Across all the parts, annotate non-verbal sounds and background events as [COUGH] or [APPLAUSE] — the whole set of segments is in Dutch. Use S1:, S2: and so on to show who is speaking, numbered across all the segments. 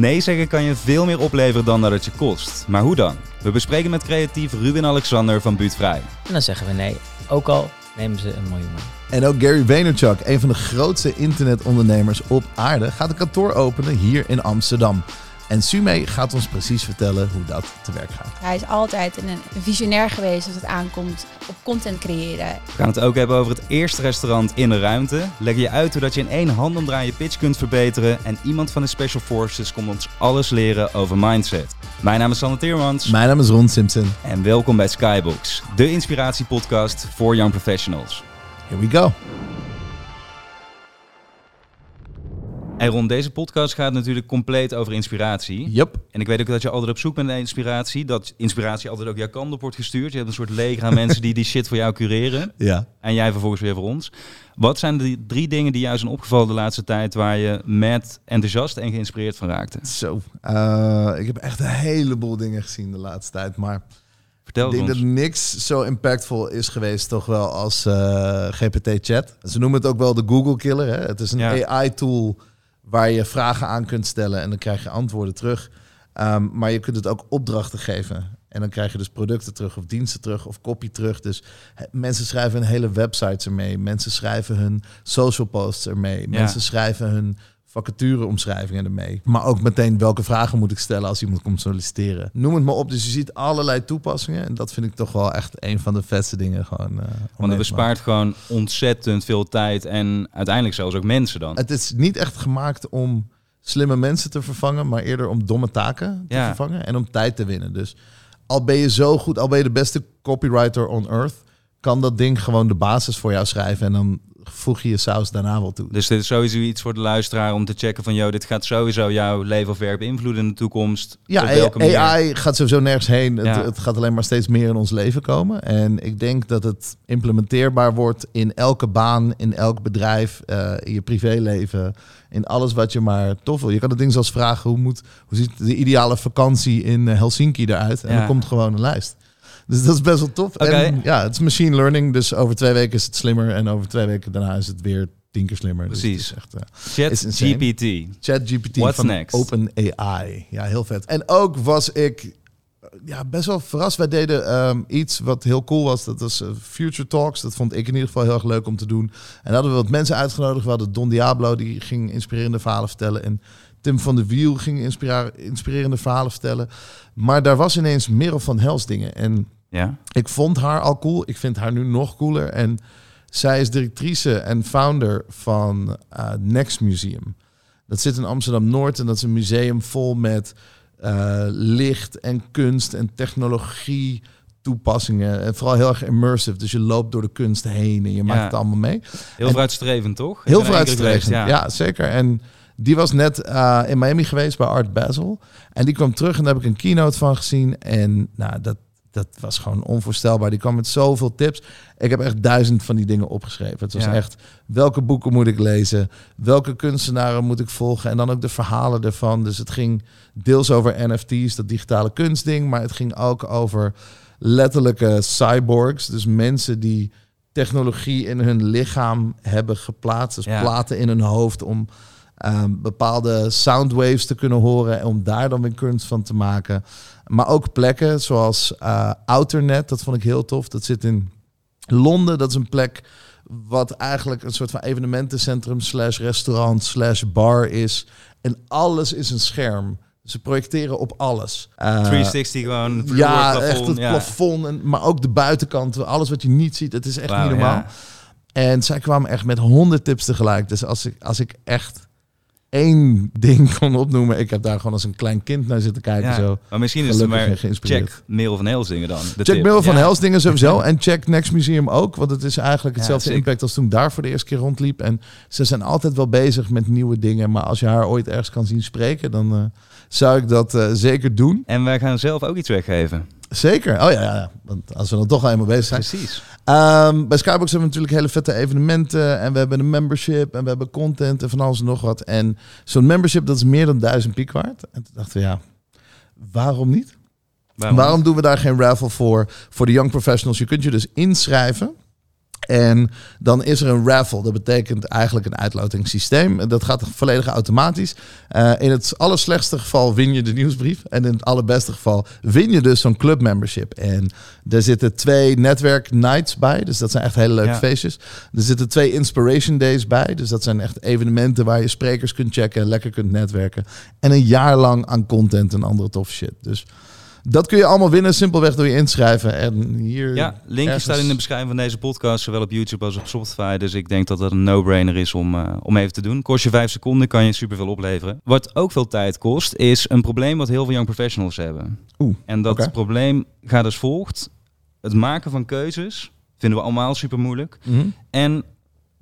S1: Nee zeggen kan je veel meer opleveren dan dat het je kost. Maar hoe dan? We bespreken met creatief Ruben Alexander van Buurtvrij.
S2: En dan zeggen we nee, ook al nemen ze een miljoen.
S3: En ook Gary Vaynerchuk, een van de grootste internetondernemers op aarde, gaat een kantoor openen hier in Amsterdam. En Sume gaat ons precies vertellen hoe dat te werk gaat.
S4: Hij is altijd een visionair geweest als het aankomt op content creëren.
S1: We gaan het ook hebben over het eerste restaurant in de ruimte. Leg je uit hoe dat je in één handomdraai je pitch kunt verbeteren. En iemand van de Special Forces komt ons alles leren over mindset. Mijn naam is Sander Teermans.
S3: Mijn naam is Ron Simpson.
S1: En welkom bij Skybox, de inspiratiepodcast voor young professionals.
S3: Here we go.
S1: En rond deze podcast gaat natuurlijk compleet over inspiratie.
S3: Yep.
S1: En ik weet ook dat je altijd op zoek bent naar inspiratie. Dat inspiratie altijd ook jouw kant op wordt gestuurd. Je hebt een soort leger aan mensen die die shit voor jou cureren.
S3: Ja.
S1: En jij vervolgens weer voor ons. Wat zijn de drie dingen die jou zijn opgevallen de laatste tijd... waar je met enthousiast en geïnspireerd van raakte?
S3: Zo. Uh, ik heb echt een heleboel dingen gezien de laatste tijd. Maar
S1: Vertel
S3: ik denk
S1: ons.
S3: dat niks zo impactvol is geweest toch wel als uh, GPT-chat. Ze noemen het ook wel de Google-killer. Hè? Het is een
S1: Ja.
S3: AI-tool waar je vragen aan kunt stellen en dan krijg je antwoorden terug. Um, maar je kunt het ook opdrachten geven. En dan krijg je dus producten terug of diensten terug of copy terug. Dus he- mensen schrijven hun hele websites ermee. Mensen schrijven hun social posts ermee.
S1: Ja.
S3: Mensen schrijven hun vacatureomschrijvingen ermee. Maar ook meteen welke vragen moet ik stellen als iemand komt solliciteren. Noem het maar op. Dus je ziet allerlei toepassingen. En dat vind ik toch wel echt een van de vetste dingen. Gewoon, uh, om
S1: Want het bespaart gewoon ontzettend veel tijd. En uiteindelijk zelfs ook mensen dan.
S3: Het is niet echt gemaakt om slimme mensen te vervangen, maar eerder om domme taken te
S1: Ja.
S3: vervangen en om tijd te winnen. Dus al ben je zo goed, al ben je de beste copywriter on earth, kan dat ding gewoon de basis voor jou schrijven en dan voeg je je saus daarna wel toe.
S1: Dus dit is sowieso iets voor de luisteraar om te checken van... joh, dit gaat sowieso jouw leven of werk beïnvloeden in de toekomst.
S3: Ja,
S1: manier?
S3: AI gaat sowieso nergens heen. Het,
S1: Ja.
S3: het gaat alleen maar steeds meer in ons leven komen. En ik denk dat het implementeerbaar wordt in elke baan, in elk bedrijf, eh, in je privéleven, in alles wat je maar tof wil. Je kan het ding zelfs vragen, hoe, moet, hoe ziet de ideale vakantie in Helsinki eruit? En
S1: Ja.
S3: dan komt gewoon een lijst. Dus dat is best wel tof. En ja, het is machine learning, dus over twee weken is het slimmer en over twee weken daarna is het weer tien keer slimmer. Dus
S1: Precies.
S3: is echt, eh,
S1: Chat. GPT.
S3: ChatGPT
S1: What's
S3: van
S1: next?
S3: OpenAI. Ja, heel vet. En ook was ik eh, ja, best wel verrast. Wij deden ehm, iets wat heel cool was. Dat was eh, Future Talks. Dat vond ik in ieder geval heel erg leuk om te doen. En daar hadden we wat mensen uitgenodigd. We hadden Don Diablo, die ging inspirerende verhalen vertellen. En Tim van de Wiel ging inspirerende verhalen vertellen. Maar daar was ineens Merel van Helsdingen. En
S1: Ja?
S3: ik vond haar al cool. Ik vind haar nu nog cooler. En zij is directrice en founder van eh, Next Museum. Dat zit in Amsterdam Noord en dat is een museum vol met eh, licht en kunst en technologie toepassingen. En vooral heel erg immersive. Dus je loopt door de kunst heen en je maakt het allemaal mee.
S1: Heel
S3: En-
S1: vooruitstrevend, toch?
S3: Heel vooruitstrevend. Ja. zeker. En die was net eh, in Miami geweest bij Art Basel. En die kwam terug en daar heb ik een keynote van gezien. En nou, dat, dat was gewoon onvoorstelbaar. Die kwam met zoveel tips. Ik heb echt duizend van die dingen opgeschreven. Het was
S1: Ja.
S3: echt, welke boeken moet ik lezen? Welke kunstenaren moet ik volgen? En dan ook de verhalen ervan. Dus het ging deels over NFT's, dat digitale kunstding. Maar het ging ook over letterlijke cyborgs. Dus mensen die technologie in hun lichaam hebben geplaatst. Dus
S1: Ja.
S3: platen in hun hoofd om ehm, bepaalde soundwaves te kunnen horen. En om daar dan weer kunst van te maken. Maar ook plekken zoals eh Outernet, dat vond ik heel tof. Dat zit in Londen. Dat is een plek wat eigenlijk een soort van evenementencentrum slash restaurant slash bar is. En alles is een scherm. Ze projecteren op alles. Eh,
S1: 360 gewoon. vloer,
S3: ja,
S1: plafond,
S3: echt het
S1: ja.
S3: plafond. En, maar ook de buitenkant. Alles wat je niet ziet. Het is echt niet normaal.
S1: ja.
S3: En zij kwamen echt met honderd tips tegelijk. Dus als ik, als ik echt één ding [LAUGHS] kon opnoemen... Ik heb daar gewoon als een klein kind naar zitten kijken.
S1: Ja.
S3: Zo.
S1: Maar misschien is het
S3: Gelukkig
S1: maar check Merel van Helsingen dan. de
S3: Check
S1: tip.
S3: Merel van
S1: Ja.
S3: Helsdingen sowieso. [LAUGHS] En check Next Museum ook. Want het is eigenlijk hetzelfde impact als toen ik daar voor de eerste keer rondliep. En ze zijn altijd wel bezig met nieuwe dingen. Maar als je haar ooit ergens kan zien spreken... dan eh, zou ik dat eh, zeker doen.
S1: En wij gaan zelf ook iets weggeven.
S3: Zeker. Oh ja, ja, ja. Want als we dan toch al eenmaal bezig zijn.
S1: Precies.
S3: Ehm, bij Skybox hebben we natuurlijk hele vette evenementen. En we hebben een membership. En we hebben content en van alles en nog wat. En zo'n membership, dat is meer dan duizend piek waard. En toen dachten we, ja, waarom niet?
S1: Waarom?
S3: Waarom doen we daar geen raffle voor? Voor de young professionals. Je kunt je dus inschrijven. En dan is er een raffle. Dat betekent eigenlijk een uitlotingssysteem. Dat gaat volledig automatisch. Uh, in het allerslechtste geval win je de nieuwsbrief. En in het allerbeste geval win je dus zo'n club membership. En er zitten twee netwerk nights bij. Dus dat zijn echt hele leuke
S1: Ja.
S3: feestjes. Er zitten twee inspiration days bij. Dus dat zijn echt evenementen waar je sprekers kunt checken. Lekker kunt netwerken. En een jaar lang aan content en andere toffe shit. Dus dat kun je allemaal winnen. Simpelweg door je inschrijven. En hier...
S1: Ja, linkje
S3: ergens-
S1: staat in de beschrijving van deze podcast, zowel op YouTube als op Spotify. Dus ik denk dat dat een no-brainer is om, eh, om even te doen. Kost je vijf seconden, kan je superveel opleveren. Wat ook veel tijd kost, is een probleem wat heel veel young professionals hebben.
S3: Oeh,
S1: En dat probleem gaat als volgt. Het maken van keuzes vinden we allemaal super moeilijk.
S3: Mhm.
S1: En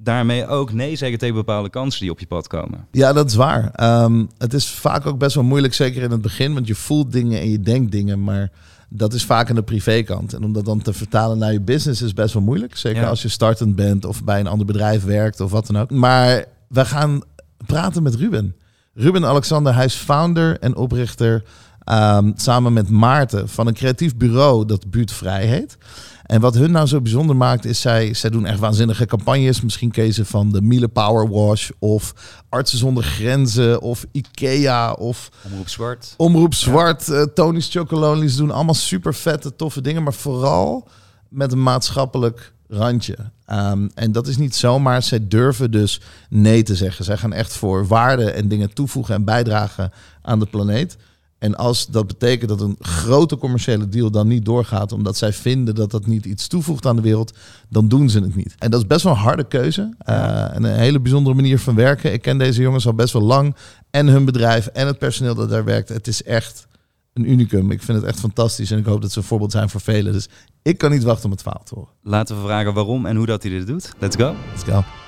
S1: daarmee ook nee zeggen tegen bepaalde kansen die op je pad komen.
S3: Ja, dat is waar. Ehm, het is vaak ook best wel moeilijk, zeker in het begin, want je voelt dingen en je denkt dingen, maar dat is vaak aan de privékant. En om dat dan te vertalen naar je business is best wel moeilijk. Zeker
S1: Ja.
S3: als je startend bent of bij een ander bedrijf werkt of wat dan ook. Maar we gaan praten met Ruben. Ruben Alexander, hij is founder en oprichter ehm, samen met Maarten van een creatief bureau dat Buurtvrij heet. En wat hun nou zo bijzonder maakt, is zij, zij doen echt waanzinnige campagnes. Misschien ze van de Miele Power Wash of Artsen zonder Grenzen of Ikea of
S1: Omroep Zwart.
S3: Omroep Zwart, eh, Tony's Chocolonely. Ze doen allemaal super vette, toffe dingen, maar vooral met een maatschappelijk randje. Ehm, en dat is niet zomaar. Zij durven dus nee te zeggen. Zij gaan echt voor waarde en dingen toevoegen en bijdragen aan de planeet. En als dat betekent dat een grote commerciële deal dan niet doorgaat, omdat zij vinden dat dat niet iets toevoegt aan de wereld, dan doen ze het niet. En dat is best wel een harde keuze. eh, en een hele bijzondere manier van werken. Ik ken deze jongens al best wel lang. En hun bedrijf en het personeel dat daar werkt. Het is echt een unicum. Ik vind het echt fantastisch. En ik hoop dat ze een voorbeeld zijn voor velen. Dus ik kan niet wachten om het verhaal te horen.
S1: Laten we vragen waarom en hoe dat hij dit doet. Let's go.
S3: Let's go.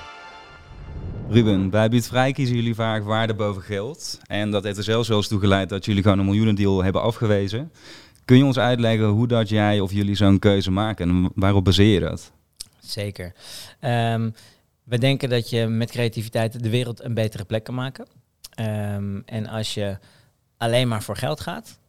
S1: Ruben, bij Buurtvrij kiezen jullie vaak waarde boven geld. En dat heeft er zelfs wel eens toe geleid dat jullie gewoon een miljoenendeal hebben afgewezen. Kun je ons uitleggen hoe dat jij of jullie zo'n keuze maken en waarop baseer je dat?
S2: Zeker. Ehm, we denken dat je met creativiteit de wereld een betere plek kan maken. Ehm, en als je alleen maar voor geld gaat,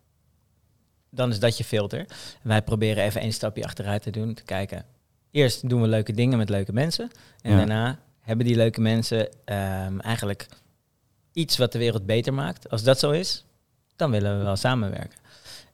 S2: dan is dat je filter. Wij proberen even één stapje achteruit te doen, te kijken. Eerst doen we leuke dingen met leuke mensen. En
S1: Ja.
S2: daarna hebben die leuke mensen ehm, eigenlijk iets wat de wereld beter maakt. Als dat zo is, dan willen we wel samenwerken.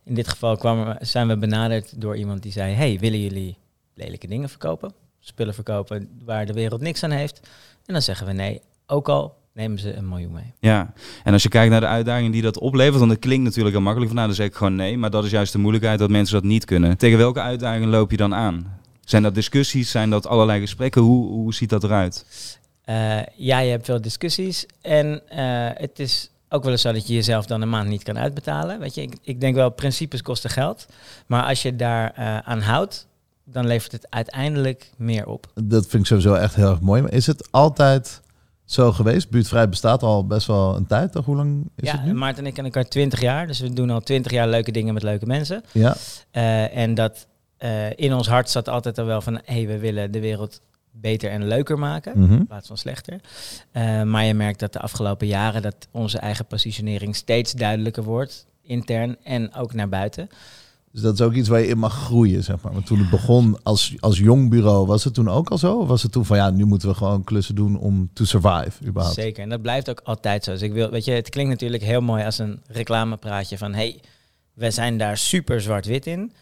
S2: In dit geval kwam er- zijn we benaderd door iemand die zei: Hey, willen jullie lelijke dingen verkopen? Spullen verkopen waar de wereld niks aan heeft? En dan zeggen we nee, ook al nemen ze een miljoen mee.
S1: Ja, en als je kijkt naar de uitdagingen die dat oplevert, dan klinkt natuurlijk heel makkelijk van nou, dan zeg ik gewoon nee. Maar dat is juist de moeilijkheid dat mensen dat niet kunnen. Tegen welke uitdagingen loop je dan aan? Zijn dat discussies? Zijn dat allerlei gesprekken? Hoe, hoe ziet dat eruit?
S2: Eh, ja, je hebt veel discussies. En eh, het is ook wel eens zo dat je jezelf dan een maand niet kan uitbetalen. Weet je, ik, ik denk wel, principes kosten geld. Maar als je daar eh, aan houdt, dan levert het uiteindelijk meer op.
S3: Dat vind ik sowieso echt heel erg mooi. Maar is het altijd zo geweest? Buurtvrij bestaat al best wel een tijd. Toch? Hoe lang is
S2: ja,
S3: het nu?
S2: Maarten en ik kennen elkaar 20 jaar. Dus we doen al 20 jaar leuke dingen met leuke mensen.
S3: Ja.
S2: Eh, en dat eh, in ons hart zat altijd al wel van... hé, hey, we willen de wereld beter en leuker maken.
S3: Mhm.
S2: in plaats van slechter. Eh, maar je merkt dat de afgelopen jaren dat onze eigen positionering steeds duidelijker wordt, intern en ook naar buiten.
S3: Dus dat is ook iets waar je in mag groeien, zeg maar. Want toen het begon als, als jong bureau, was het toen ook al zo? Of was het toen van, ja, nu moeten we gewoon klussen doen om to survive, überhaupt?
S2: Zeker, en dat blijft ook altijd zo. Dus ik wil, weet je, het klinkt natuurlijk heel mooi als een reclamepraatje van, hey, we zijn daar super zwart-wit in.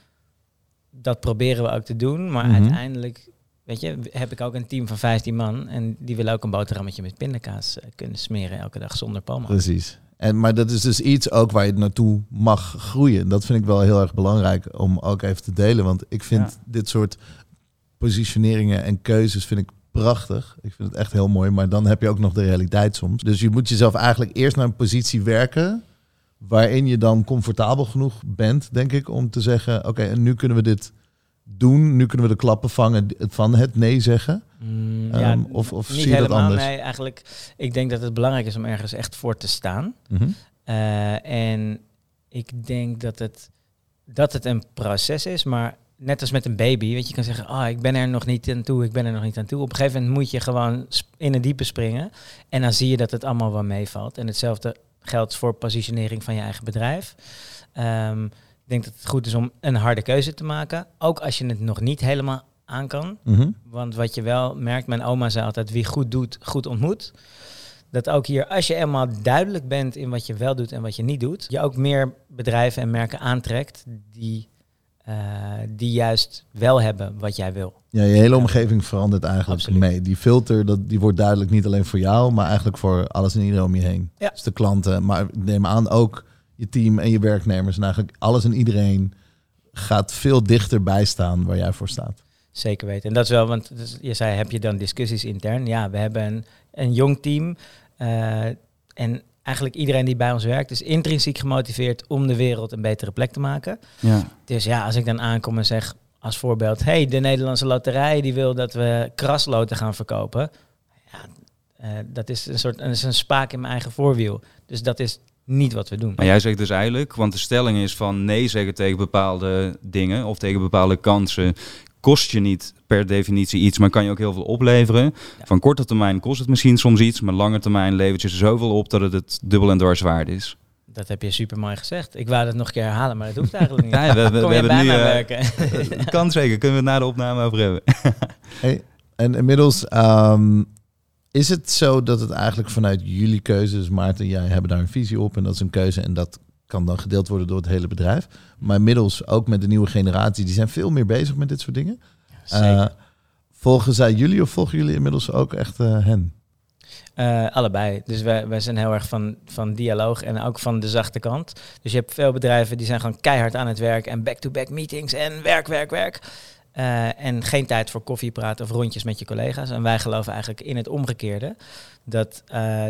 S2: Dat proberen we ook te doen, maar
S3: Mhm.
S2: uiteindelijk, weet je, heb ik ook een team van 15 man en die willen ook een boterhammetje met pindakaas eh, kunnen smeren elke dag zonder palma.
S3: Precies. En, maar dat is dus iets ook waar je naartoe mag groeien. Dat vind ik wel heel erg belangrijk om ook even te delen. Want ik vind
S1: Ja.
S3: dit soort positioneringen en keuzes vind ik prachtig. Ik vind het echt heel mooi. Maar dan heb je ook nog de realiteit soms. Dus je moet jezelf eigenlijk eerst naar een positie werken... waarin je dan comfortabel genoeg bent, denk ik... om te zeggen, oké, en nu kunnen we dit doen. Nu kunnen we de klappen vangen van het nee zeggen.
S2: Mm,
S3: Ehm, of- of
S2: niet
S3: zie je dat
S2: helemaal,
S3: anders?
S2: Nee, eigenlijk, ik denk dat het belangrijk is om ergens echt voor te staan.
S3: Mhm.
S2: Eh, en ik denk dat het, dat het een proces is, maar net als met een baby, weet je, kan zeggen, ah, ik ben er nog niet aan toe, ik ben er nog niet aan toe. Op een gegeven moment moet je gewoon in het diepe springen en dan zie je dat het allemaal wel meevalt. En hetzelfde geldt voor positionering van je eigen bedrijf. Ehm, ik denk dat het goed is om een harde keuze te maken, ook als je het nog niet helemaal aan kan.
S3: Mhm.
S2: Want wat je wel merkt, mijn oma zei altijd, wie goed doet, goed ontmoet. Dat ook hier, als je eenmaal duidelijk bent in wat je wel doet en wat je niet doet, je ook meer bedrijven en merken aantrekt die, eh, die juist wel hebben wat jij wil.
S3: Ja, je hele omgeving verandert eigenlijk
S2: Absoluut.
S3: mee. Die filter, dat, die wordt duidelijk niet alleen voor jou, maar eigenlijk voor alles en iedereen om je heen.
S2: Ja.
S3: Dus de klanten, maar neem aan ook je team en je werknemers. En eigenlijk alles en iedereen gaat veel dichterbij staan waar jij voor staat.
S2: Zeker weten. En dat is wel, want je zei, heb je dan discussies intern? Ja, we hebben een, een jong team. eh, en eigenlijk iedereen die bij ons werkt is intrinsiek gemotiveerd om de wereld een betere plek te maken.
S1: Ja.
S2: Dus ja, als ik dan aankom en zeg als voorbeeld, hey, de Nederlandse loterij die wil dat we krasloten gaan verkopen. Ja, eh, dat is een soort, dat is een spaak in mijn eigen voorwiel. Dus dat is niet wat we doen.
S1: Maar jij zegt dus eigenlijk, want de stelling is van nee zeggen tegen bepaalde dingen of tegen bepaalde kansen kost je niet per definitie iets, maar kan je ook heel veel opleveren.
S2: Ja.
S1: Van korte termijn kost het misschien soms iets, maar lange termijn levert je zoveel op dat het het dubbel en dwars waard is.
S2: Dat heb je super mooi gezegd. Ik wou dat nog een keer herhalen, maar dat hoeft eigenlijk niet. [LAUGHS]
S1: Ja, we, we,
S2: Kom
S1: we
S2: je
S1: hebben
S2: bij
S1: nu...
S2: mij
S1: eh,
S2: werken? [LAUGHS]
S1: kan zeker, kunnen we het na de opname over hebben. [LAUGHS]
S3: Hey, en inmiddels ehm, is het zo dat het eigenlijk vanuit jullie keuzes, Maarten en jij hebben daar een visie op en dat is een keuze en dat kan dan gedeeld worden door het hele bedrijf. Maar inmiddels ook met de nieuwe generatie, die zijn veel meer bezig met dit soort dingen. Eh, volgen zij jullie of volgen jullie inmiddels ook echt eh, hen?
S2: Eh, allebei. Dus wij, wij zijn heel erg van, van dialoog en ook van de zachte kant. Dus je hebt veel bedrijven die zijn gewoon keihard aan het werk en back-to-back meetings en werk, werk, werk. En geen tijd voor koffie praten of rondjes met je collega's. En wij geloven eigenlijk in het omgekeerde. Dat,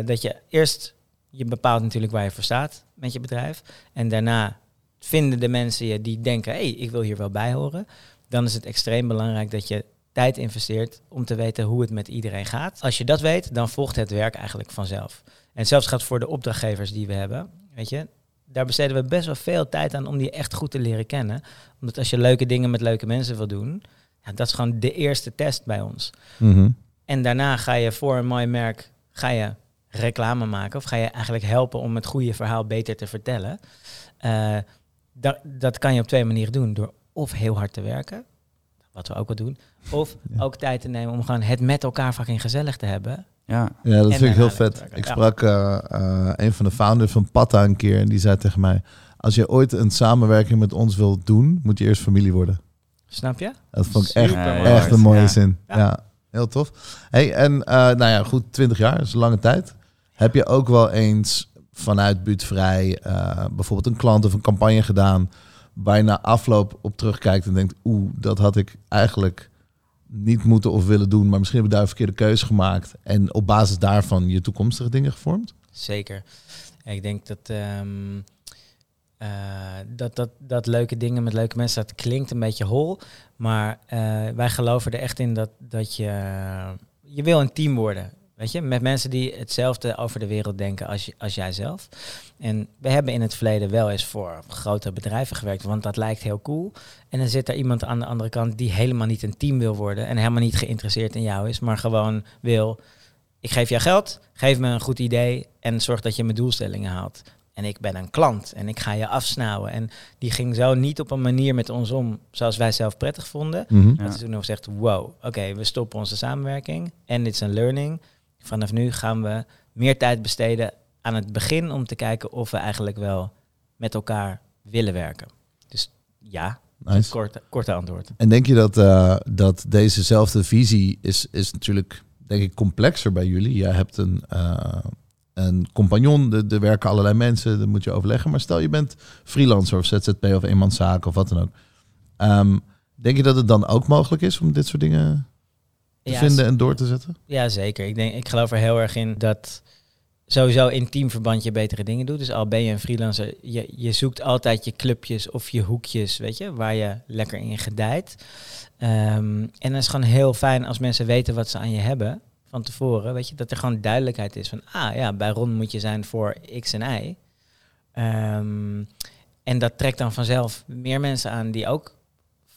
S2: dat je eerst, je bepaalt natuurlijk waar je voor staat met je bedrijf. En daarna vinden de mensen je die denken, hé, hey, ik wil hier wel bij horen. Dan is het extreem belangrijk dat je tijd investeert om te weten hoe het met iedereen gaat. Als je dat weet, dan volgt het werk eigenlijk vanzelf. En zelfs gaat voor de opdrachtgevers die we hebben, weet je, daar besteden we best wel veel tijd aan om die echt goed te leren kennen. Omdat als je leuke dingen met leuke mensen wil doen, ja, dat is gewoon de eerste test bij ons. En daarna ga je voor een mooi merk ga je reclame maken of ga je eigenlijk helpen om het goede verhaal beter te vertellen. Eh, dat, dat kan je op twee manieren doen. Door of heel hard te werken, wat we ook wel doen, of [LAUGHS]
S3: Ja.
S2: ook tijd te nemen om gewoon het met elkaar fucking gezellig te hebben.
S1: Ja,
S3: Ja, dat
S2: En
S3: vind ik heel vet. Ik sprak eh, eh, een van de founders van Patta een keer en die zei tegen mij: Als je ooit een samenwerking met ons wilt doen, moet je eerst familie worden.
S2: Snap je?
S3: Dat vond ik echt, een mooie
S2: Ja.
S3: zin. Ja.
S2: Ja.
S3: heel tof. Hey, en eh, nou ja, goed, 20 jaar is een lange tijd. Heb je ook wel eens vanuit Buurtvrij eh, bijvoorbeeld een klant of een campagne gedaan waar je na afloop op terugkijkt en denkt, oeh, dat had ik eigenlijk niet moeten of willen doen, maar misschien heb ik daar een verkeerde keuze gemaakt en op basis daarvan je toekomstige dingen gevormd?
S2: Zeker. Ik denk dat, ehm, eh, dat, dat, dat leuke dingen met leuke mensen, dat klinkt een beetje hol. Maar eh, wij geloven er echt in dat, dat je, je wil een team worden. Weet je, met mensen die hetzelfde over de wereld denken als, je, als jijzelf. En we hebben in het verleden wel eens voor grote bedrijven gewerkt, want dat lijkt heel cool. En dan zit er iemand aan de andere kant die helemaal niet een team wil worden en helemaal niet geïnteresseerd in jou is, maar gewoon wil, ik geef jou geld, geef me een goed idee en zorg dat je mijn doelstellingen haalt. En ik ben een klant en ik ga je afsnauwen. En die ging zo niet op een manier met ons om zoals wij zelf prettig vonden.
S1: Ja.
S2: Dat is toen nog gezegd, wow, oké, we stoppen onze samenwerking. En dit is een learning. Vanaf nu gaan we meer tijd besteden aan het begin om te kijken of we eigenlijk wel met elkaar willen werken. Dus ja,
S3: Nice.
S2: korte, korte antwoord.
S3: En denk je dat, eh, dat dezezelfde visie is, is natuurlijk, denk ik, complexer bij jullie? Jij hebt een, eh, een compagnon, er, er werken allerlei mensen, dat moet je overleggen. Maar stel je bent freelancer of ZZP of eenmanszaak of wat dan ook. Ehm, denk je dat het dan ook mogelijk is om dit soort dingen te
S2: Ja,
S3: vinden en door te zetten?
S2: Ja, zeker. Ik, denk, ik geloof er heel erg in dat sowieso in teamverband je betere dingen doet. Dus al ben je een freelancer, je, je zoekt altijd je clubjes of je hoekjes, weet je, waar je lekker in gedijt. Ehm, en het is gewoon heel fijn als mensen weten wat ze aan je hebben van tevoren. Weet je, dat er gewoon duidelijkheid is van, ah ja, bij Ron moet je zijn voor X en Y. Ehm, en dat trekt dan vanzelf meer mensen aan die ook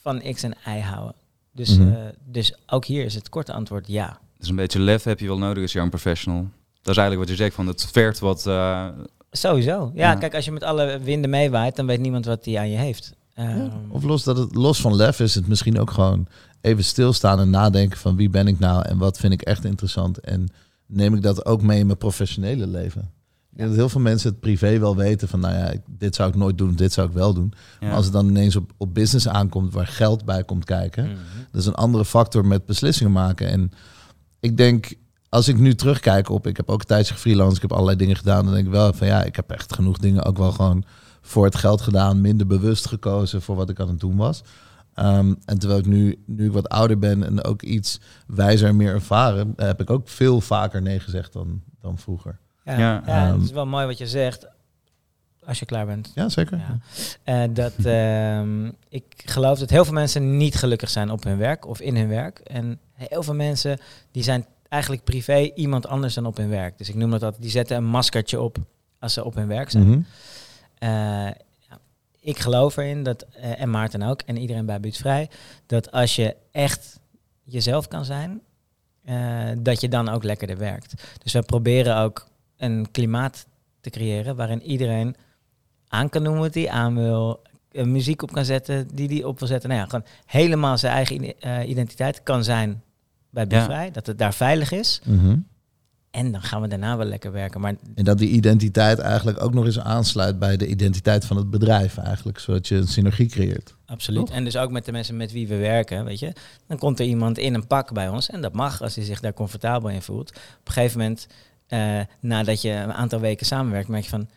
S2: van X en Y houden. Dus,
S3: Mhm.
S2: eh, dus ook hier is het korte antwoord ja.
S1: dus een beetje lef heb je wel nodig als young professional. Dat is eigenlijk wat je zegt, van het vergt wat... eh,
S2: Sowieso. Ja,
S1: Ja.
S2: kijk, als je met alle winden meewaait, dan weet niemand wat hij aan je heeft. Ehm,
S3: Of los, dat het, los van lef is het misschien ook gewoon even stilstaan en nadenken van wie ben ik nou en wat vind ik echt interessant. En neem ik dat ook mee in mijn professionele leven. Ik denk dat heel veel mensen het privé wel weten van, nou ja, dit zou ik nooit doen, dit zou ik wel doen.
S1: Ja.
S3: Maar als het dan ineens op, op business aankomt waar geld bij komt kijken,
S2: Mhm.
S3: dat is een andere factor met beslissingen maken. En ik denk, als ik nu terugkijk op, ik heb ook een tijdje gefreelanced, ik heb allerlei dingen gedaan, dan denk ik wel van ja, ik heb echt genoeg dingen ook wel gewoon voor het geld gedaan, minder bewust gekozen voor wat ik aan het doen was. Ehm, en terwijl ik nu, nu ik wat ouder ben en ook iets wijzer en meer ervaren, heb ik ook veel vaker nee gezegd dan, dan vroeger.
S2: Ja,
S1: Ja,
S2: ja,
S3: ehm,
S2: het is wel mooi wat je zegt. Als je klaar bent.
S3: Ja, zeker.
S2: Ja. Eh, dat, [LAUGHS] ehm, ik geloof dat heel veel mensen niet gelukkig zijn op hun werk of in hun werk. En heel veel mensen die zijn eigenlijk privé iemand anders dan op hun werk. Dus ik noem dat altijd, die zetten een maskertje op als ze op hun werk zijn.
S3: Mhm.
S2: Eh, ik geloof erin, dat, eh, en Maarten ook, en iedereen bij Buurtvrij, dat als je echt jezelf kan zijn, dat je dan ook lekkerder werkt. Dus we proberen ook een klimaat te creëren waarin iedereen aan kan doen wat hij aan wil, muziek op kan zetten die die op wil zetten. Nou ja, gewoon helemaal zijn eigen eh, identiteit kan zijn bij Buurtvrij, dat het daar veilig is.
S3: Mhm.
S2: En dan gaan we daarna wel lekker werken. Maar
S3: En dat die identiteit eigenlijk ook nog eens aansluit bij de identiteit van het bedrijf eigenlijk, zodat je een synergie creëert.
S2: Absoluut.
S3: Toch?
S2: En dus ook met de mensen met wie we werken, weet je. Dan komt er iemand in een pak bij ons. En dat mag als hij zich daar comfortabel in voelt. Op een gegeven moment, eh, nadat je een aantal weken samenwerkt, merk je van...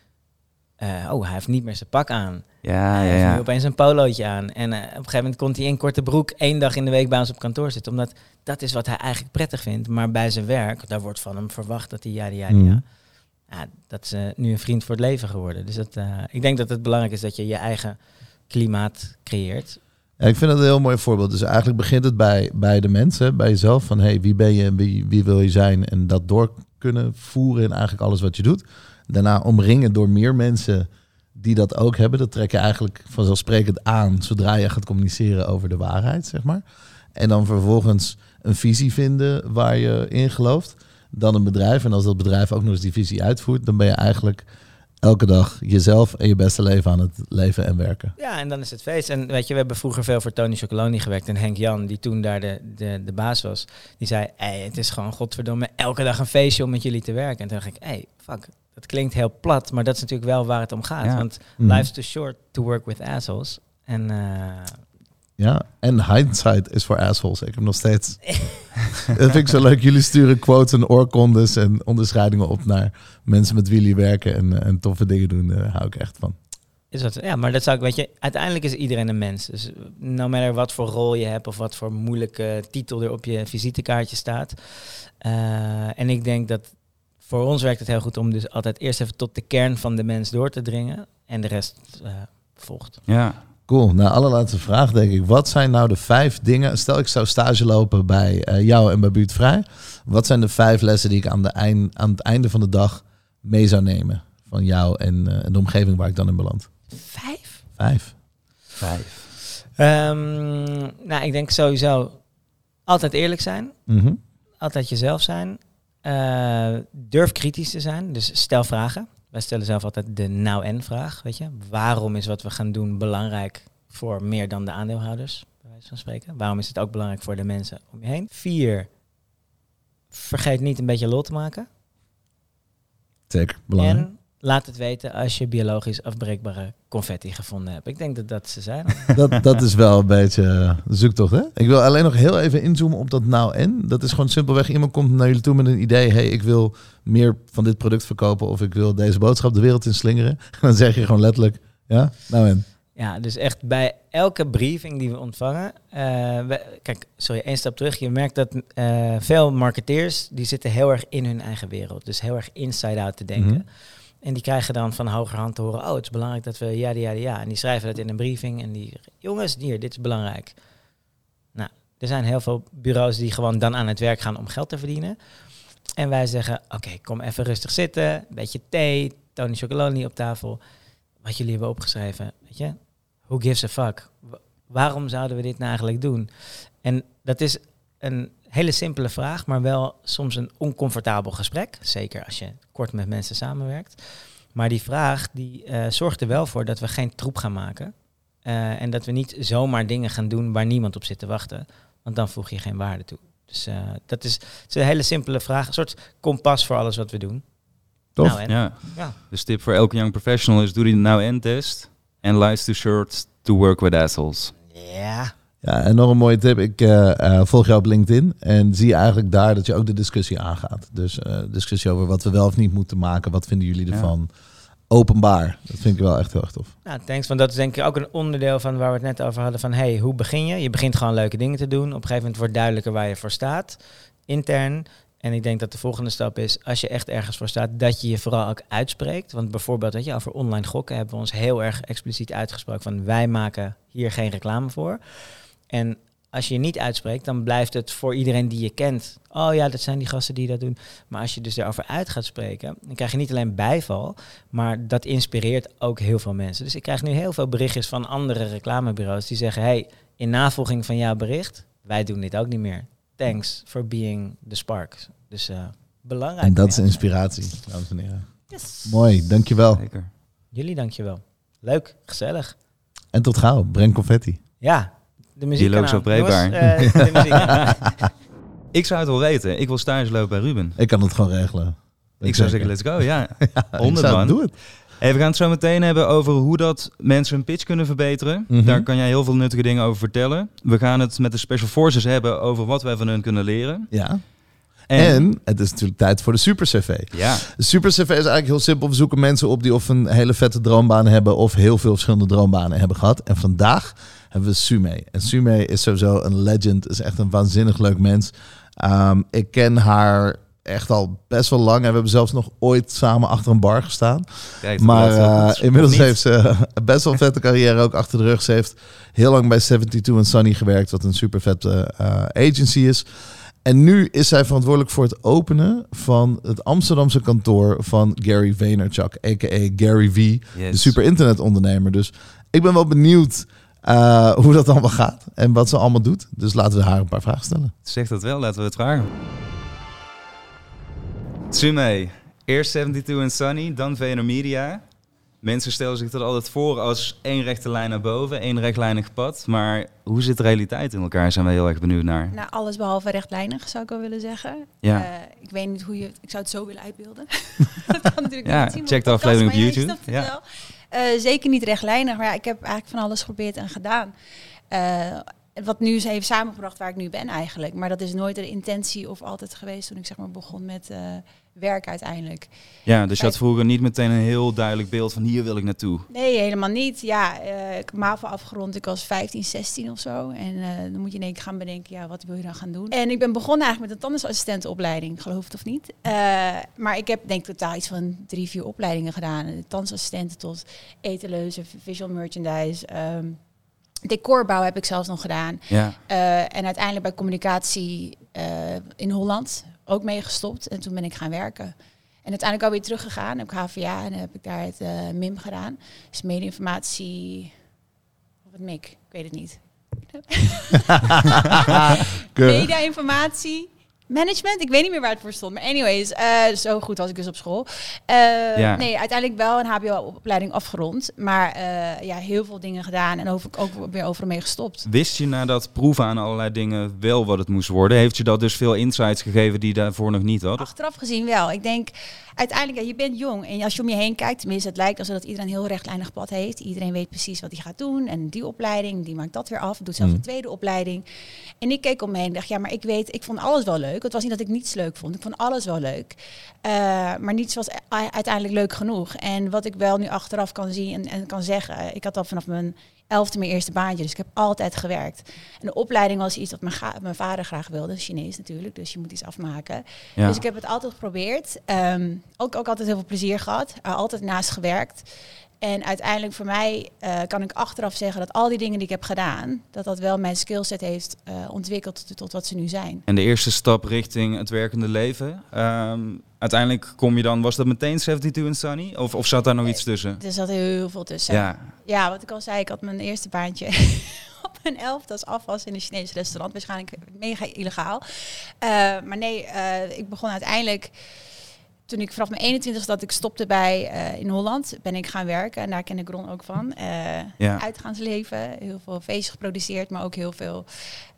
S2: eh, oh, hij heeft niet meer zijn pak aan.
S1: Ja,
S2: hij
S1: ja,
S2: heeft nu opeens een polootje aan. En eh, op een gegeven moment komt hij in korte broek één dag in de week bij ons op kantoor zitten. Omdat dat is wat hij eigenlijk prettig vindt. Maar bij zijn werk, daar wordt van hem verwacht dat hij ja, ja, ja. Ja dat is nu een vriend voor het leven geworden. Dus dat, ik denk dat het belangrijk is dat je je eigen klimaat creëert.
S3: Ja, ik vind dat een heel mooi voorbeeld. Dus eigenlijk begint het bij, bij de mensen, bij jezelf. Van hey, wie ben je, wie, wie wil je zijn? En dat door kunnen voeren in eigenlijk alles wat je doet. Daarna omringen door meer mensen die dat ook hebben. Dat trek je eigenlijk vanzelfsprekend aan zodra je gaat communiceren over de waarheid, zeg maar. En dan vervolgens een visie vinden waar je in gelooft. Dan een bedrijf. En als dat bedrijf ook nog eens die visie uitvoert, dan ben je eigenlijk elke dag jezelf en je beste leven aan het leven en werken.
S2: Ja, en dan is het feest. En weet je, we hebben vroeger veel voor Tony Chocoloni gewerkt. En Henk Jan, die toen daar de, de, de baas was, die zei... Hey, het is gewoon godverdomme elke dag een feestje om met jullie te werken. En toen dacht ik, hey, fuck, dat klinkt heel plat. Maar dat is natuurlijk wel waar het om gaat.
S1: Ja.
S2: Want
S3: Mhm.
S2: life's too short to work with assholes. En eh,
S3: Ja, en hindsight is voor assholes. Ik heb nog steeds... [LAUGHS] dat vind ik zo leuk. Jullie sturen quotes en oorkondes en onderscheidingen op naar mensen met wie jullie werken en, en toffe dingen doen. Daar hou ik echt van.
S2: is dat, ja, maar dat zou ik, weet je, uiteindelijk is iedereen een mens. Dus no matter wat voor rol je hebt of wat voor moeilijke titel er op je visitekaartje staat. Eh, en ik denk dat voor ons werkt het heel goed om dus altijd eerst even tot de kern van de mens door te dringen. En de rest eh, volgt.
S1: Ja,
S3: Cool. Nou, allerlaatste vraag denk ik. Wat zijn nou de vijf dingen... Stel ik zou stage lopen bij eh, jou en bij Buurtvrij. Wat zijn de vijf lessen die ik aan, de eind, aan het einde van de dag mee zou nemen? Van jou en eh, de omgeving waar ik dan in beland.
S2: Vijf?
S3: Vijf.
S1: vijf.
S2: Ehm, nou, ik denk sowieso altijd eerlijk zijn.
S3: Mhm.
S2: Altijd jezelf zijn. Eh, durf kritisch te zijn. Dus stel vragen. Wij stellen zelf altijd de nou-en-vraag. Weet je, waarom is wat we gaan doen belangrijk voor meer dan de aandeelhouders, bij wijze van spreken? Waarom is het ook belangrijk voor de mensen om je heen? Vier, vergeet niet een beetje lol te maken.
S3: Zeker. Belangrijk.
S2: En laat het weten als je biologisch afbreekbare confetti gevonden hebt. Ik denk dat dat ze zijn. [LAUGHS]
S3: Dat, dat is wel een beetje eh, zoektocht, hè? Ik wil alleen nog heel even inzoomen op dat nou en. Dat is gewoon simpelweg, iemand komt naar jullie toe met een idee. hey, ik wil meer van dit product verkopen of ik wil deze boodschap de wereld in slingeren. [LAUGHS] Dan zeg je gewoon letterlijk, ja, nou en.
S2: Ja, dus echt bij elke briefing die we ontvangen. we- kijk, sorry, één stap terug. Je merkt dat eh, veel marketeers die zitten heel erg in hun eigen wereld. Dus heel erg inside-out te denken.
S3: Mhm.
S2: En die krijgen dan van hogerhand te horen: Oh, het is belangrijk dat we ja, ja, ja. En die schrijven dat in een briefing. En die jongens, hier, dit is belangrijk. Nou, er zijn heel veel bureaus die gewoon dan aan het werk gaan om geld te verdienen. En wij zeggen: Oké, kom even rustig zitten. Een beetje thee, Tony Chocoloni op tafel. Wat jullie hebben opgeschreven, weet je? Who gives a fuck? Wa- waarom zouden we dit nou eigenlijk doen? En dat is een hele simpele vraag, maar wel soms een oncomfortabel gesprek. Zeker als je kort met mensen samenwerkt. Maar die vraag die eh, zorgt er wel voor dat we geen troep gaan maken. Eh, en dat we niet zomaar dingen gaan doen waar niemand op zit te wachten. Want dan voeg je geen waarde toe. Dus eh, dat is, is een hele simpele vraag. Een soort kompas voor alles wat we doen.
S3: Tof.
S2: Nou, en,
S1: Ja.
S2: ja.
S1: Dus tip voor elke young professional is doe die now-en-test. En life's too short to work with assholes.
S2: Ja.
S3: Ja, en nog een mooie tip. Ik eh, eh, volg jou op LinkedIn en zie eigenlijk daar dat je ook de discussie aangaat. Dus eh, discussie over wat we wel of niet moeten maken. Wat vinden jullie
S1: Ja.
S3: ervan? Openbaar. Dat vind ik wel echt heel erg tof.
S2: Nou, thanks. Want dat is denk ik ook een onderdeel van waar we het net over hadden. Van hey, hoe begin je? Je begint gewoon leuke dingen te doen. Op een gegeven moment wordt duidelijker waar je voor staat. Intern. En ik denk dat de volgende stap is, als je echt ergens voor staat, dat je je vooral ook uitspreekt. Want bijvoorbeeld, weet je, over online gokken hebben we ons heel erg expliciet uitgesproken van wij maken hier geen reclame voor. En als je je niet uitspreekt, dan blijft het voor iedereen die je kent. Oh ja, dat zijn die gasten die dat doen. Maar als je dus daarover uit gaat spreken, dan krijg je niet alleen bijval, maar dat inspireert ook heel veel mensen. Dus ik krijg nu heel veel berichtjes van andere reclamebureaus die zeggen: hey, in navolging van jouw bericht, wij doen dit ook niet meer. Thanks for being the spark. Dus eh, belangrijk.
S3: En dat is inspiratie, dames en heren.
S4: Yes.
S3: Mooi, dankjewel.
S1: Zeker.
S2: Jullie dankjewel. Leuk, gezellig.
S3: En tot gauw. Breng confetti.
S2: Ja, de muziek.
S1: Dialoog zo breekbaar.
S2: eh, de muziek. [LAUGHS]
S1: Ik zou het wel weten. Ik wil stage lopen bij Ruben.
S3: Ik kan het gewoon regelen.
S1: Ik zou zeggen, let's go. Ja. [LAUGHS]
S3: Ik
S1: 100
S3: zou-
S1: man.
S3: Doe het.
S1: Hey, we gaan het zo meteen hebben over hoe dat mensen hun pitch kunnen verbeteren.
S3: Mhm.
S1: Daar kan jij heel veel nuttige dingen over vertellen. We gaan het met de Special Forces hebben over wat wij van hun kunnen leren.
S3: Ja. En, het is natuurlijk tijd voor de Super CV.
S1: ja,
S3: De Super CV is eigenlijk heel simpel. We zoeken mensen op die of een hele vette droombaan hebben of heel veel verschillende droombanen hebben gehad. En vandaag hebben we Sume. En Sume is sowieso een legend. Is echt een waanzinnig leuk mens. Ehm, ik ken haar echt al best wel lang. En we hebben zelfs nog ooit samen achter een bar gestaan.
S1: kijk,
S3: Maar eh, inmiddels heeft ze best wel een vette carrière ook achter de rug. Ze heeft heel lang bij 72 en Sunny gewerkt, wat een super vette eh, agency is. En nu is zij verantwoordelijk voor het openen van het Amsterdamse kantoor van Gary Vaynerchuk, a.k.a. Gary V,
S1: Yes.
S3: de super internetondernemer. Dus ik ben wel benieuwd eh, hoe dat allemaal gaat en wat ze allemaal doet. Dus laten we haar een paar vragen stellen.
S1: Zeg dat wel, laten we het vragen. Tsume, eerst 72 en Sunny, dan VNO Media. Mensen stellen zich dat altijd voor als één rechte lijn naar boven, één rechtlijnig pad. Maar hoe zit de realiteit in elkaar, zijn we heel erg benieuwd naar.
S4: Nou, alles behalve rechtlijnig, zou ik wel willen zeggen.
S1: Ja.
S4: Eh, ik weet niet hoe je... Ik zou het zo willen uitbeelden. [LAUGHS] [LAUGHS] dat kan natuurlijk
S1: Ja,
S4: niet zien
S1: check de aflevering op YouTube. Ja.
S4: Eh, zeker niet rechtlijnig, maar ja, ik heb eigenlijk van alles geprobeerd en gedaan. Eh, wat nu is heeft samengebracht waar ik nu ben eigenlijk. Maar dat is nooit de intentie of altijd geweest toen ik zeg maar begon met eh werk uiteindelijk.
S1: Ja, dus je had vroeger niet meteen een heel duidelijk beeld van hier wil ik naartoe.
S4: Nee, helemaal niet. Ja, eh, ik MAVO afgerond. Ik was 15, 16 of zo. En eh, dan moet je in één keer gaan bedenken, ja, wat wil je dan gaan doen? En ik ben begonnen eigenlijk met een tandartsassistentenopleiding, geloof het of niet. Eh, maar ik heb denk ik totaal iets van drie, vier opleidingen gedaan. De Tandartsassistenten tot etaleuze, visual merchandise, ehm, decorbouw heb ik zelfs nog gedaan.
S1: Ja,
S4: en uiteindelijk bij communicatie in Holland ook mee gestopt. En toen ben ik gaan werken. En uiteindelijk alweer teruggegaan. Heb ik HVA en heb ik daar het eh, MIM gedaan. Dus medieinformatie... Of het MIC, ik weet het niet. [LAUGHS] [LAUGHS] Media-informatie... Management, ik weet niet meer waar het voor stond. Maar anyways, eh, zo goed was ik dus op school. Eh,
S1: Ja.
S4: Nee, uiteindelijk wel een hbo-opleiding afgerond. Maar eh, ja, heel veel dingen gedaan. En over, ook weer overal mee gestopt.
S1: Wist je nadat proeven aan allerlei dingen wel wat het moest worden? Heeft je dat dus veel insights gegeven die daarvoor nog niet had?
S4: Achteraf gezien wel. Ik denk, uiteindelijk, ja, je bent jong. En als je om je heen kijkt, tenminste, het lijkt alsof dat iedereen een heel rechtlijnig pad heeft. Iedereen weet precies wat hij gaat doen. En die opleiding, die maakt dat weer af. Doet zelfs
S3: Mm.
S4: een tweede opleiding. En ik keek om me heen en dacht, ja, maar ik weet, ik vond alles wel leuk. Het was niet dat ik niets leuk vond. Ik vond alles wel leuk. Eh, maar niets was u- uiteindelijk leuk genoeg. En wat ik wel nu achteraf kan zien en, en kan zeggen. Ik had al vanaf mijn elfde mijn eerste baantje. Dus ik heb altijd gewerkt. En de opleiding was iets wat mijn, mijn vader graag wilde. Chinees natuurlijk, dus je moet iets afmaken.
S1: Ja.
S4: Dus ik heb het altijd geprobeerd. Ehm, ook, ook altijd heel veel plezier gehad. Altijd naast gewerkt. En uiteindelijk voor mij eh, kan ik achteraf zeggen dat al die dingen die ik heb gedaan, dat dat wel mijn skillset heeft eh, ontwikkeld tot, tot wat ze nu zijn.
S1: En de eerste stap richting het werkende leven. Ehm, uiteindelijk kom je dan, was dat meteen 72 en Sunny? Of, of zat daar nog iets tussen?
S4: Er zat heel veel tussen.
S1: Ja,
S4: Ja, wat ik al zei, ik had mijn eerste baantje [LAUGHS] op mijn elfde als afwas in een Chinees restaurant. Waarschijnlijk mega illegaal. Eh, maar nee, ik begon uiteindelijk toen ik vanaf mijn 21 dat ik stopte bij eh, in Holland, ben ik gaan werken. En daar ken ik Ron ook van. Eh
S1: Ja.
S4: Uitgaansleven, heel veel feestjes geproduceerd, maar ook heel veel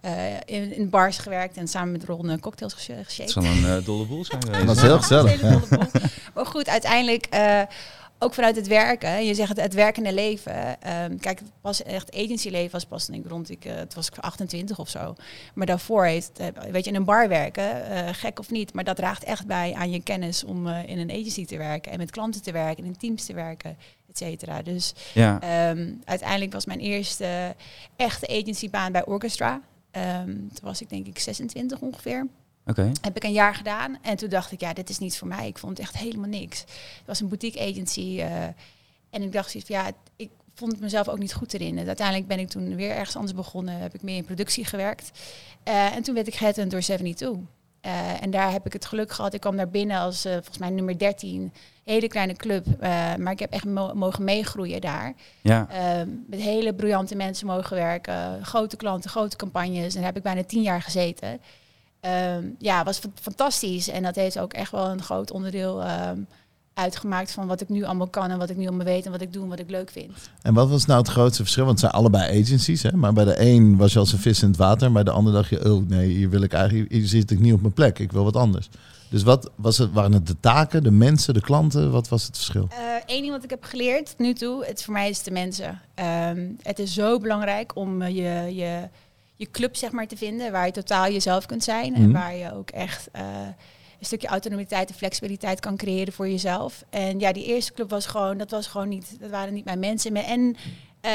S4: eh, in, in bars gewerkt en samen met Ron cocktails gesha-
S1: Het zal een dolle boel zijn [LAUGHS] geweest.
S3: Dat is heel gezellig.
S4: Maar goed, uiteindelijk eh, ook vanuit het werken. Je zegt het, het werkende leven. ehm, kijk, het pas echt agency leven was pas denk ik rond ik, eh, het was ik 28 of zo. Maar daarvoor heeft, eh, weet je, in een bar werken, eh, gek of niet, maar dat draagt echt bij aan je kennis om in een agency te werken en met klanten te werken en in teams te werken, et cetera. Dus
S1: Ja.
S4: Ehm, uiteindelijk was mijn eerste echte agencybaan bij Orchestra. Ehm, toen was ik denk ik 26 ongeveer.
S1: Oké.
S4: Heb ik een jaar gedaan. En toen dacht ik, ja, dit is niet voor mij. Ik vond het echt helemaal niks. Het was een boutique agency. eh, en ik dacht zoiets van, ja, ik vond mezelf ook niet goed erin. En uiteindelijk ben ik toen weer ergens anders begonnen. Heb ik meer in productie gewerkt. Eh, en toen werd ik geheadhunt door 72. Eh, en daar heb ik het geluk gehad. Ik kwam daar binnen als volgens mij nummer 13. Hele kleine club. maar ik heb echt mo- mogen meegroeien daar.
S1: Ja.
S4: Met hele briljante mensen mogen werken. Grote klanten, grote campagnes. En daar heb ik bijna tien jaar gezeten. Ehm, ja, was fa- fantastisch. En dat heeft ook echt wel een groot onderdeel ehm, uitgemaakt van wat ik nu allemaal kan en wat ik nu allemaal weet en wat ik doe en wat ik leuk vind.
S3: En wat was nou het grootste verschil? Want het zijn allebei agencies, hè? maar bij de een was je als een vis in het water, en bij de ander dacht je, oh nee, hier wil ik eigenlijk, hier zit ik niet op mijn plek, ik wil wat anders. Dus wat was het, waren het de taken, de mensen, de klanten? Wat was het verschil?
S4: Eén ding wat ik heb geleerd tot nu toe, het voor mij is de mensen. Ehm, het is zo belangrijk om eh, je, je, je club zeg maar te vinden waar je totaal jezelf kunt zijn en
S3: Mhm.
S4: waar je ook echt eh, een stukje autonomiteit en flexibiliteit kan creëren voor jezelf. En ja, die eerste club was gewoon, dat was gewoon niet, dat waren niet mijn mensen meer. En eh,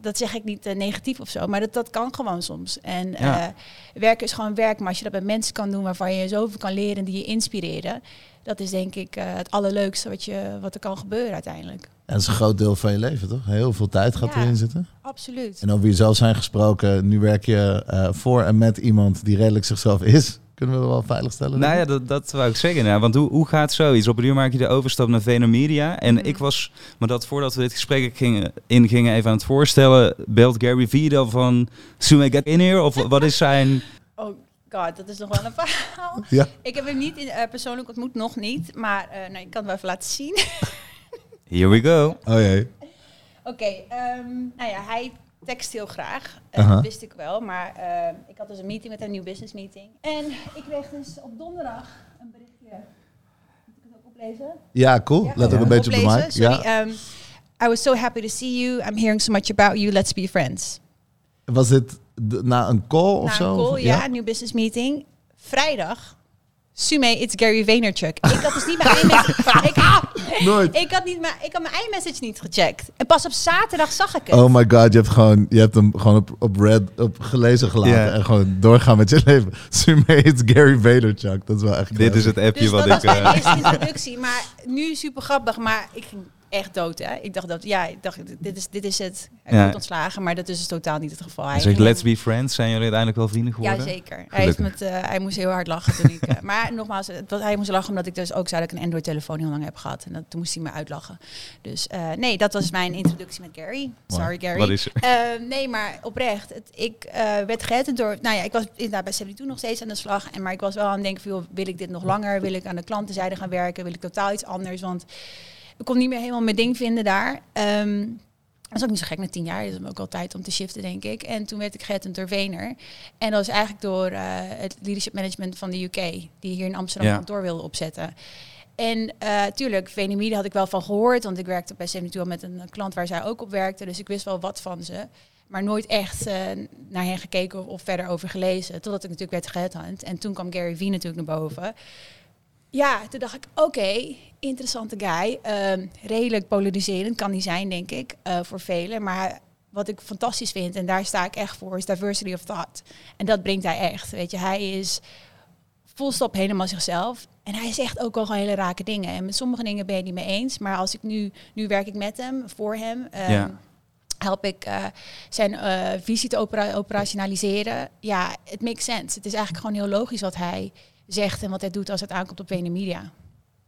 S4: dat zeg ik niet eh, negatief of zo, maar dat, dat kan gewoon soms. En
S1: Ja.
S4: eh, werken is gewoon werk, maar als je dat met mensen kan doen waarvan je zoveel kan leren die je inspireren, dat is denk ik het allerleukste wat, je, wat er kan gebeuren uiteindelijk.
S3: En dat is een groot deel van je leven, toch? Heel veel tijd gaat
S4: Ja.
S3: erin zitten.
S4: Absoluut.
S3: En over jezelf zijn gesproken, nu werk je voor en met iemand die redelijk zichzelf is. Kunnen we wel veilig stellen?
S1: Nou ja, dat, dat wou ik zeggen. Nou, want hoe, hoe gaat zoiets? Op een uur maak je de overstap naar VaynerMedia. En
S4: Mhm.
S1: ik was, maar dat voordat we dit gesprek gingen, ingingen even aan het voorstellen, belt Gary Vee dan van, Should I get in here? Of wat is zijn... [LAUGHS]
S4: Oh god, dat is nog wel een verhaal. [LAUGHS]
S3: Ja.
S4: Ik heb hem niet in, eh, persoonlijk ontmoet, nog niet. Maar eh, nou, ik kan het wel even laten zien.
S1: Here we go.
S3: Oh jee.
S4: Oké, ehm, nou ja, hij tekst heel graag. Eh. Dat wist ik wel. Maar eh, ik had dus een meeting met een nieuw business meeting. En ik kreeg dus op donderdag een berichtje. Moet ik het ook oplezen?
S3: Ja, cool.
S4: Ja,
S3: Let ook een beetje op de mic.
S4: Sorry.
S3: Ja.
S4: ehm, I was so happy to see you. I'm hearing so much about you. Let's be friends.
S3: Was dit de- na een call of
S4: Na
S3: zo?
S4: een call, ja, een nieuw business meeting. Vrijdag. Sume, it's Gary Vaynerchuk. Ik had dus niet mijn [LAUGHS] iMessage. ik,
S3: Nooit.
S4: ik had niet mijn, ik had mijn iMessage niet gecheckt. En pas op zaterdag zag ik het.
S3: Oh my god, je hebt, gewoon, je hebt hem gewoon op, op red op gelezen gelaten en gewoon doorgaan met je leven. Sume, it's Gary Vaynerchuk. Dat is wel echt
S1: Dit is het appje
S4: dus
S1: wat
S4: dat
S1: ik...
S4: was mijn
S1: eh,
S4: eerste introductie. Maar nu super grappig. Maar ik ging echt dood, hè. Ik dacht dat, ja, ik dacht, dit is, dit is het. Hij
S1: Ja.
S4: wordt ontslagen, maar dat is dus totaal niet het geval. Hij ging-
S1: let's be friends. Zijn jullie uiteindelijk wel vrienden geworden?
S4: Ja, zeker. Hij, heeft met, eh, hij moest heel hard lachen toen ik... eh, [LAUGHS] maar nogmaals, het hij moest lachen omdat ik dus ook zei dat ik een Android-telefoon heel lang heb gehad. En dat, toen moest hij me uitlachen. Dus eh, nee, dat was mijn introductie met Gary. Sorry, Gary.
S1: Wat is er?
S4: Nee, maar oprecht. Het, ik werd gered door... Nou ja, ik was inderdaad bij 72 nog steeds aan de slag. En, maar ik was wel aan het denken van, wil ik dit nog langer? Wil ik aan de klantenzijde gaan werken? Wil ik totaal iets anders? Want ik kon niet meer helemaal mijn ding vinden daar. Ehm, dat is ook niet zo gek na tien jaar. Dat is ook wel tijd om te shiften, denk ik. En toen werd ik gered door Vener. En dat was eigenlijk door eh, het leadership management van de UK. Die hier in Amsterdam
S1: Ja.
S4: kantoor wilde opzetten. En eh tuurlijk, Venemide had ik wel van gehoord. Want ik werkte bij 72 al met een klant waar zij ook op werkte. Dus ik wist wel wat van ze. Maar nooit echt eh, naar hen gekeken of, of verder over gelezen. Totdat ik natuurlijk werd geheadhunt. En toen kwam Gary Vee natuurlijk naar boven. Ja, toen dacht ik, oké, interessante guy. Ehm, redelijk polariserend kan hij zijn, denk ik, eh, voor velen. Maar wat ik fantastisch vind, en daar sta ik echt voor, is diversity of thought. En dat brengt hij echt. Weet je, hij is volstop helemaal zichzelf. En hij zegt ook al gewoon hele rake dingen. En met sommige dingen ben je het niet mee eens. Maar als ik nu, nu werk ik met hem, voor hem. ehm,
S1: Ja.
S4: Help ik eh, zijn eh, visie te opera- operationaliseren. Ja, het makes sense. Het is eigenlijk gewoon heel logisch wat hij zegt en wat hij doet als het aankomt op Vene Media.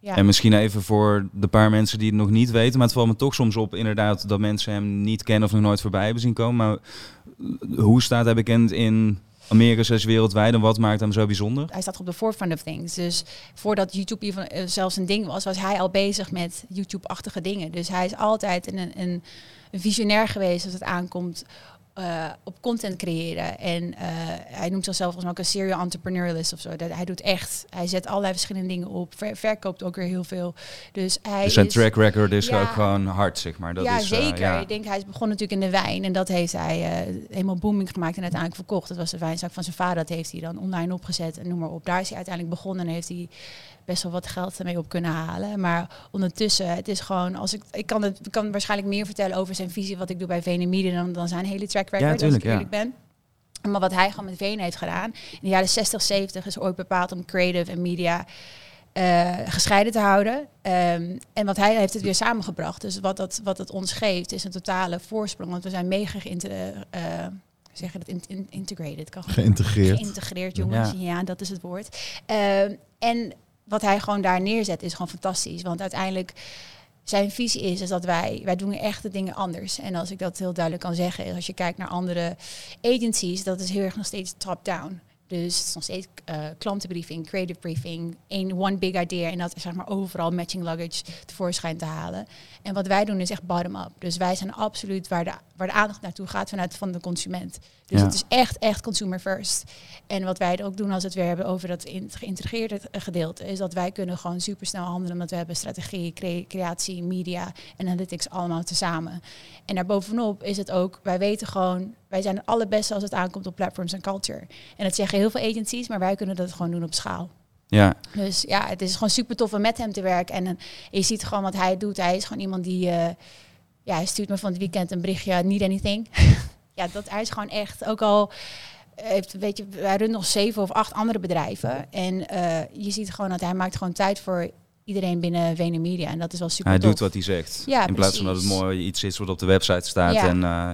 S4: Ja.
S1: En misschien even voor de paar mensen die het nog niet weten, maar het valt me toch soms op inderdaad dat mensen hem niet kennen of nog nooit voorbij hebben zien komen. Maar hoe staat hij bekend in Amerika slash wereldwijd en wat maakt hem zo bijzonder?
S4: hij staat op de forefront of things. Dus voordat YouTube even, eh, zelfs een ding was, was hij al bezig met YouTube-achtige dingen. Dus hij is altijd een, een, een visionair geweest als het aankomt eh, op content creëren. En eh, hij noemt zichzelf volgens mij ook een serial entrepreneurialist of zo. Dat, hij doet echt, hij zet allerlei verschillende dingen op, ver- verkoopt ook weer heel veel. Dus hij
S1: Dus zijn
S4: is,
S1: track record is
S4: Ja.
S1: ook gewoon hard, zeg maar. Dat
S4: ja,
S1: is, eh,
S4: zeker.
S1: ja.
S4: Ik denk, hij is begonnen natuurlijk in de wijn. En dat heeft hij helemaal booming gemaakt en uiteindelijk verkocht. Dat was de wijnzaak van zijn vader. Dat heeft hij dan online opgezet en noem maar op. Daar is hij uiteindelijk begonnen en heeft hij best wel wat geld ermee op kunnen halen. Maar ondertussen, het is gewoon, als ik, ik kan het ik kan waarschijnlijk meer vertellen over zijn visie, wat ik doe bij Media, dan, dan zijn hele track record,
S1: tuurlijk,
S4: als ik
S1: ja.
S4: eerlijk ben. Maar wat hij gewoon met VN heeft gedaan, in de jaren 60, 70 is ooit bepaald om creative en media eh, gescheiden te houden. Ehm, en wat hij heeft het weer samengebracht. Dus wat, dat, wat het ons geeft is een totale voorsprong. Want we zijn mega geïntegreerd. zeg je dat? In, in- integrated. Kan
S3: Geïntegreerd.
S4: geïntegreerd, jongens. Ja. dat is het woord. Ehm, en wat hij gewoon daar neerzet is gewoon fantastisch. Want uiteindelijk zijn visie is, dat wij, wij doen echt de dingen anders. En als ik dat heel duidelijk kan zeggen, als je kijkt naar andere agencies, dat is heel erg nog steeds top-down. Dus het is nog steeds eh, klantenbriefing, creative briefing, één one big idea en dat is zeg maar overal matching luggage tevoorschijn te halen. En wat wij doen is echt bottom-up. Dus wij zijn absoluut waar de, waar de aandacht naartoe gaat vanuit van de consument. Dus
S1: Ja.
S4: het is echt, echt consumer first. En wat wij ook doen als we het weer hebben over dat in- geïntegreerde gedeelte, is dat wij kunnen gewoon super snel handelen, omdat we hebben strategie, cre- creatie, media en analytics allemaal tezamen. En daarbovenop is het ook, wij weten gewoon, wij zijn het allerbeste als het aankomt op platforms en culture. En dat zeggen heel veel agencies, maar wij kunnen dat gewoon doen op schaal.
S1: Ja,
S4: Dus ja, het is gewoon super tof om met hem te werken. En, eh, je ziet gewoon wat hij doet. Hij is gewoon iemand die, eh, ja, hij stuurt me van het weekend een berichtje, need anything. [LAUGHS] ja, dat hij is gewoon echt, ook al heeft, weet je, hij runt nog zeven of acht andere bedrijven. En eh, je ziet gewoon dat hij maakt gewoon tijd voor iedereen binnen Vene Media. En dat is wel super
S1: hij
S4: tof.
S1: doet wat hij zegt.
S4: Ja,
S1: in plaats van dat het mooi iets is wat op de website staat.
S4: Ja.
S1: En, eh,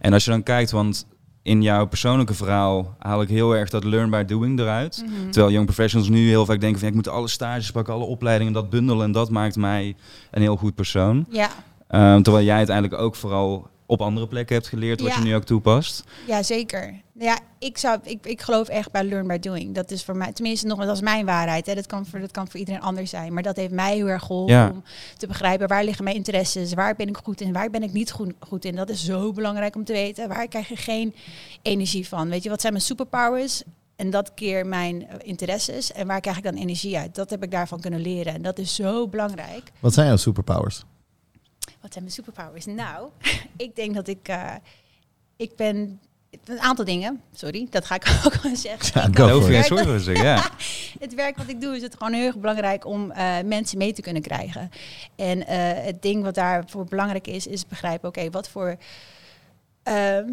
S1: en als je dan kijkt, want in jouw persoonlijke verhaal haal ik heel erg dat learn by doing eruit.
S4: Mhm.
S1: Terwijl young professionals nu heel vaak denken van ja, ik moet alle stages pakken, alle opleidingen, dat bundelen en dat maakt mij een heel goed persoon.
S4: Ja,
S1: Ehm, terwijl jij uiteindelijk ook vooral op andere plekken hebt geleerd wat
S4: Ja.
S1: je nu ook toepast.
S4: Ja, zeker. Ja, ik, zou, ik, ik geloof echt bij learn by doing. Dat is voor mij, tenminste nog, dat is mijn waarheid. Hè. Dat, kan voor, dat kan voor iedereen anders zijn. Maar dat heeft mij heel erg geholpen
S1: Ja.
S4: om te begrijpen waar liggen mijn interesses, waar ben ik goed in, waar ben ik niet goed, goed in. Dat is zo belangrijk om te weten. Waar krijg je geen energie van? Weet je, wat zijn mijn superpowers? En dat keer mijn eh, interesses. En waar krijg ik dan energie uit? Dat heb ik daarvan kunnen leren. En dat is zo belangrijk.
S3: Wat zijn jouw superpowers?
S4: Wat zijn mijn superpowers? Nou, [LAUGHS] ik denk dat ik. eh, ik ben. Een aantal dingen, sorry, dat ga ik [LAUGHS] ook wel zeggen.
S3: Ja,
S4: Ik
S3: go
S1: hoef je zorgen zeggen, ja. [LAUGHS]
S4: het werk wat ik doe is het gewoon heel erg belangrijk om eh, mensen mee te kunnen krijgen. En eh, het ding wat daarvoor belangrijk is, is begrijpen, oké, wat voor ehm,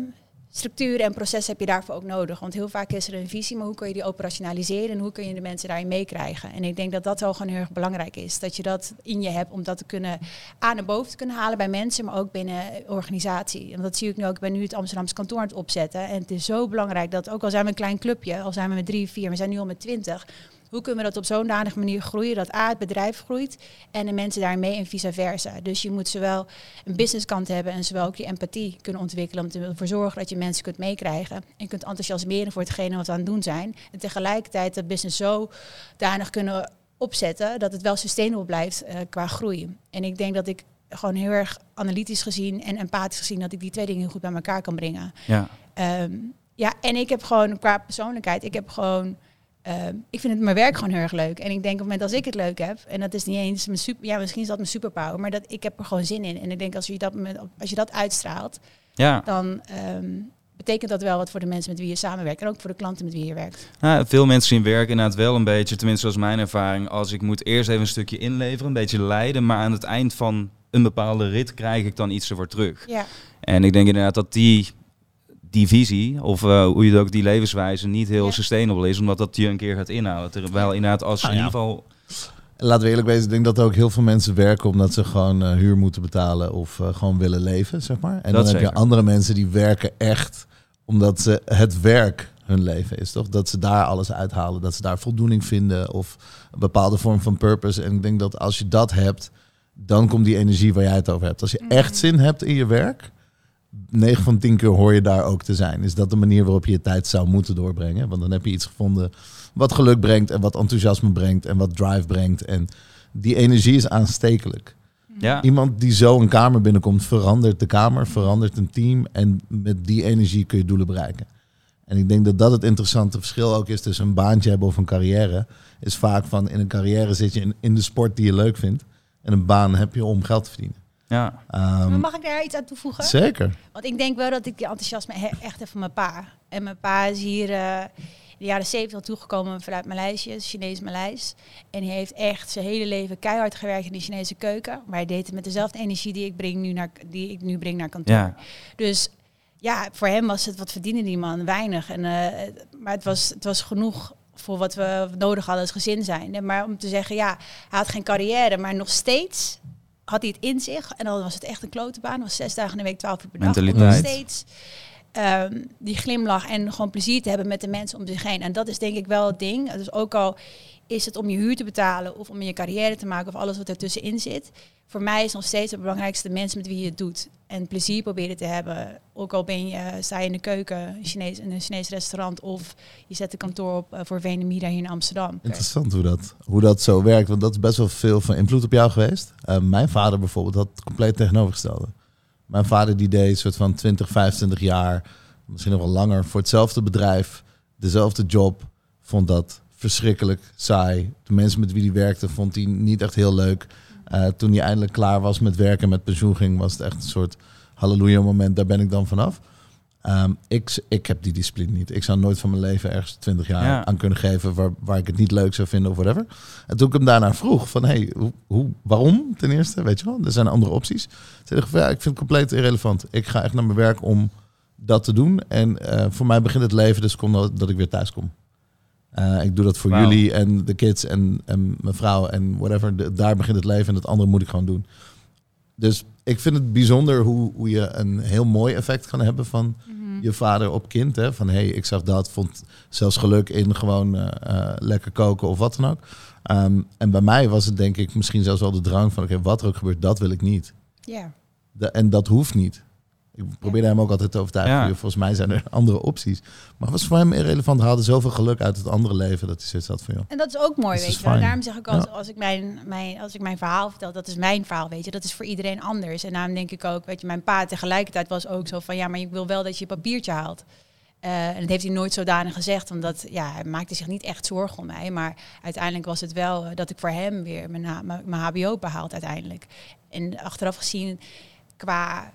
S4: structuren en processen heb je daarvoor ook nodig? Want heel vaak is er een visie, maar hoe kun je die operationaliseren en hoe kun je de mensen daarin meekrijgen? En ik denk dat dat wel gewoon heel erg belangrijk is. Dat je dat in je hebt om dat te kunnen aan en boven te kunnen halen bij mensen, maar ook binnen organisatie. En dat zie ik nu ook. Ik ben nu het Amsterdamse kantoor aan het opzetten. En het is zo belangrijk dat ook al zijn we een klein clubje, al zijn we met drie, vier, we zijn nu al met twintig. Hoe kunnen we dat op zo'n danige manier groeien dat A, het bedrijf groeit en de mensen daarmee en vice versa. Dus je moet zowel een businesskant hebben en zowel ook die empathie kunnen ontwikkelen om ervoor zorgen dat je mensen kunt meekrijgen en kunt enthousiasmeren voor hetgene wat we aan het doen zijn. En tegelijkertijd dat business zo danig kunnen opzetten dat het wel sustainable blijft eh, qua groei. En ik denk dat ik gewoon heel erg analytisch gezien en empathisch gezien dat ik die twee dingen goed bij elkaar kan brengen.
S1: ja.
S4: Ehm, ja, en ik heb gewoon qua persoonlijkheid, ik heb gewoon, ehm, ik vind het mijn werk gewoon heel erg leuk. En ik denk op het moment als ik het leuk heb, en dat is niet eens mijn super, ja, misschien is dat mijn superpower, maar dat ik heb er gewoon zin in. En ik denk als je dat, met, als je dat uitstraalt,
S1: ja.
S4: dan ehm, betekent dat wel wat voor de mensen met wie je samenwerkt en ook voor de klanten met wie je werkt.
S1: Nou, veel mensen zien werk inderdaad wel een beetje, tenminste zoals mijn ervaring, als ik moet eerst even een stukje inleveren, een beetje leiden, maar aan het eind van een bepaalde rit krijg ik dan iets ervoor terug.
S4: Ja,
S1: En ik denk inderdaad dat die, die visie, of eh, hoe je het ook, die levenswijze, niet heel
S4: Ja.
S1: sustainable is, omdat dat je een keer gaat inhalen. Terwijl inderdaad als je
S3: Nou
S1: in
S3: ja.
S1: ieder geval...
S3: Laten we eerlijk wezen, ik denk dat er ook heel veel mensen werken omdat ze gewoon eh, huur moeten betalen of eh, gewoon willen leven, zeg maar. En
S1: Dat
S3: dan heb je andere mensen die werken echt omdat ze het werk hun leven is, toch? Dat ze daar alles uithalen, dat ze daar voldoening vinden of een bepaalde vorm van purpose. En ik denk dat als je dat hebt, dan komt die energie waar jij het over hebt. Als je echt zin hebt in je werk, 9 van 10 keer hoor je daar ook te zijn. Is dat de manier waarop je je tijd zou moeten doorbrengen? Want dan heb je iets gevonden wat geluk brengt en wat enthousiasme brengt en wat drive brengt. En die energie is aanstekelijk.
S1: Ja.
S3: Iemand die zo een kamer binnenkomt, verandert de kamer, verandert een team. En met die energie kun je doelen bereiken. En ik denk dat dat het interessante verschil ook is tussen een baantje hebben of een carrière. Is vaak van in een carrière zit je in, in de sport die je leuk vindt. En een baan heb je om geld te verdienen.
S1: Ja.
S3: Ehm,
S4: Maar mag ik daar iets aan toevoegen?
S3: zeker.
S4: Want ik denk wel dat ik die enthousiasme he- echt heb van mijn pa. En mijn pa is hier eh, in de jaren zeventig toegekomen vanuit Maleisië, Chinees Maleis. En hij heeft echt zijn hele leven keihard gewerkt in de Chinese keuken. Maar hij deed het met dezelfde energie die ik, breng nu naar, die ik nu breng naar kantoor.
S1: Ja.
S4: Dus ja, voor hem was het, wat verdiende die man? Weinig. En, eh, maar het was, het was genoeg voor wat we nodig hadden als gezin zijn. Maar om te zeggen, ja, hij had geen carrière, maar nog steeds had hij het in zich. En dan was het echt een klote baan. was zes dagen in de week, twaalf uur per dag. Nog steeds ehm, die glimlach en gewoon plezier te hebben met de mensen om zich heen. En dat is denk ik wel het ding. Dus ook al is het om je huur te betalen of om je carrière te maken of alles wat ertussenin zit. Voor mij is nog steeds het belangrijkste de mensen met wie je het doet. En plezier proberen te hebben. Ook al ben je, sta je in de keuken Chinees, in een Chinees restaurant of je zet een kantoor op eh, voor Venemida hier in Amsterdam.
S3: Interessant hoe dat, hoe dat zo werkt. Want dat is best wel veel van invloed op jou geweest. Eh, mijn vader bijvoorbeeld had het compleet tegenovergestelde. Mijn vader die deed een soort van 20, 25 jaar, misschien nog wel langer, voor hetzelfde bedrijf, dezelfde job. Vond dat verschrikkelijk saai. De mensen met wie hij werkte vond hij niet echt heel leuk. Eh, toen hij eindelijk klaar was met werken en met pensioen ging, was het echt een soort halleluja moment. Daar ben ik dan vanaf. Ehm, ik, ik heb die discipline niet. Ik zou nooit van mijn leven ergens 20 jaar
S1: Ja.
S3: aan kunnen geven waar, waar ik het niet leuk zou vinden of whatever. En toen ik hem daarna vroeg van, hey, hoe, hoe, waarom ten eerste, weet je wel? Er zijn andere opties. Zei hij van, ja, ik vind het compleet irrelevant. Ik ga echt naar mijn werk om dat te doen. En eh, voor mij begint het leven, dus kom dat, dat ik weer thuis kom. Eh, ik doe dat voor jullie en de kids en, en mijn vrouw en whatever. De- daar begint het leven en het andere moet ik gewoon doen. Dus ik vind het bijzonder hoe, hoe je een heel mooi effect kan hebben van je vader op kind. Hè? Van hey, ik zag dat, vond zelfs geluk in gewoon eh, eh, lekker koken of wat dan ook. Ehm, en bij mij was het denk ik misschien zelfs wel de drang van oké, wat er ook gebeurt, dat wil ik niet.
S4: Ja.
S3: En dat hoeft niet. Ik probeerde hem ook altijd te overtuigen.
S1: Ja.
S3: Volgens mij zijn er andere opties. Maar het was voor hem irrelevant. Hij haalde zoveel geluk uit het andere leven dat hij zoiets had van joh.
S4: En dat is ook mooi, weet je wel. Daarom zeg ik als,
S3: Ja.
S4: als, ik mijn, mijn, als ik mijn verhaal vertel, dat is mijn verhaal, weet je. Dat is voor iedereen anders. En daarom denk ik ook, weet je, mijn pa tegelijkertijd was ook zo van... ja, maar ik wil wel dat je je papiertje haalt. Eh, en dat heeft hij nooit zodanig gezegd, omdat ja, hij maakte zich niet echt zorgen om mij. Maar uiteindelijk was het wel eh, dat ik voor hem weer mijn, mijn, mijn HBO behaald uiteindelijk. En achteraf gezien, qua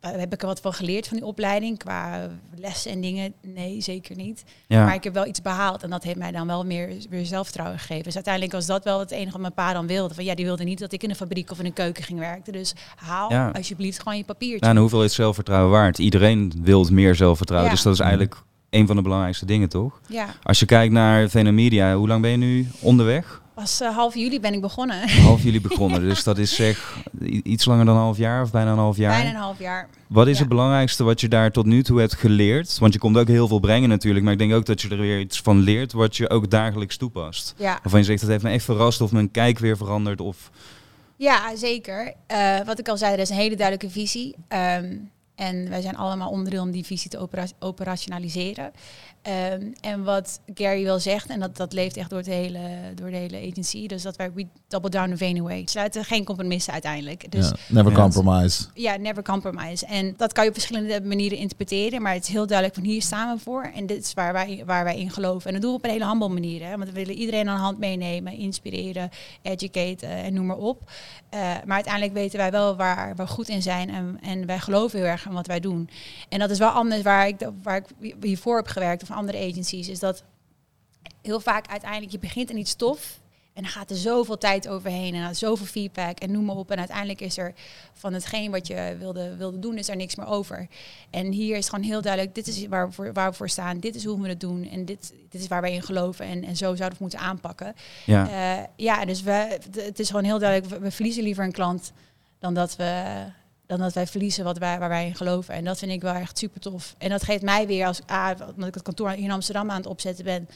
S4: heb ik er wat van geleerd van die opleiding, qua lessen en dingen? Nee, zeker niet.
S1: Ja.
S4: Maar ik heb wel iets behaald en dat heeft mij dan wel meer weer zelfvertrouwen gegeven. Dus uiteindelijk was dat wel het enige wat mijn pa dan wilde. Van ja, die wilde niet dat ik in een fabriek of in een keuken ging werken. Dus haal
S1: Ja.
S4: alsjeblieft gewoon je papiertje.
S1: Nou, en hoeveel is zelfvertrouwen waard? Iedereen wil meer zelfvertrouwen.
S4: Ja.
S1: Dus dat is eigenlijk een van de belangrijkste dingen, toch?
S4: Ja,
S1: Als je kijkt naar Venemedia, hoe lang ben je nu onderweg?
S4: Pas eh, half juli ben ik begonnen. [LAUGHS]
S1: Half jullie begonnen, dus dat is zeg iets langer dan een half jaar of bijna een half jaar.
S4: Bijna een half jaar.
S1: Wat is
S4: Ja.
S1: het belangrijkste wat je daar tot nu toe hebt geleerd? Want je komt ook heel veel brengen natuurlijk, maar ik denk ook dat je er weer iets van leert wat je ook dagelijks toepast.
S4: Ja,
S1: Waarvan je zegt, dat heeft me echt verrast of mijn kijk weer veranderd of...
S4: ja zeker. Eh, wat ik al zei, er is een hele duidelijke visie. Ehm, en wij zijn allemaal onderdeel om die visie te opera- operationaliseren. Ehm, en wat Gary wel zegt, en dat, dat leeft echt door, het hele, door de hele agency, dus dat wij we double down the Venue way. We sluiten geen compromissen uiteindelijk. Dus
S3: Ja, never
S1: Ja.
S3: compromise.
S4: ja, never compromise. En dat kan je op verschillende manieren interpreteren, maar het is heel duidelijk van hier staan we voor en dit is waar wij, waar wij in geloven. En dat doen we op een hele humble manier, hè? want we willen iedereen aan de hand meenemen, inspireren, educaten en noem maar op. Eh, maar uiteindelijk weten wij wel waar we goed in zijn en, en wij geloven heel erg in wat wij doen. En dat is wel anders waar ik, waar ik hiervoor heb gewerkt of andere agencies, is dat heel vaak uiteindelijk je begint in iets stof en dan gaat er zoveel tijd overheen en zoveel feedback en noem maar op. En uiteindelijk is er van hetgeen wat je wilde, wilde doen, is er niks meer over. En hier is gewoon heel duidelijk, dit is waar we voor, waar we voor staan, dit is hoe we het doen en dit, dit is waar wij in geloven en, en zo zouden we het moeten aanpakken.
S1: Ja,
S4: Ja, ja dus we, het is gewoon heel duidelijk, we, we verliezen liever een klant dan dat we dan dat wij verliezen wat wij, waar wij in geloven. En dat vind ik wel echt super tof. En dat geeft mij weer, als ah, omdat ik het kantoor in Amsterdam aan het opzetten ben,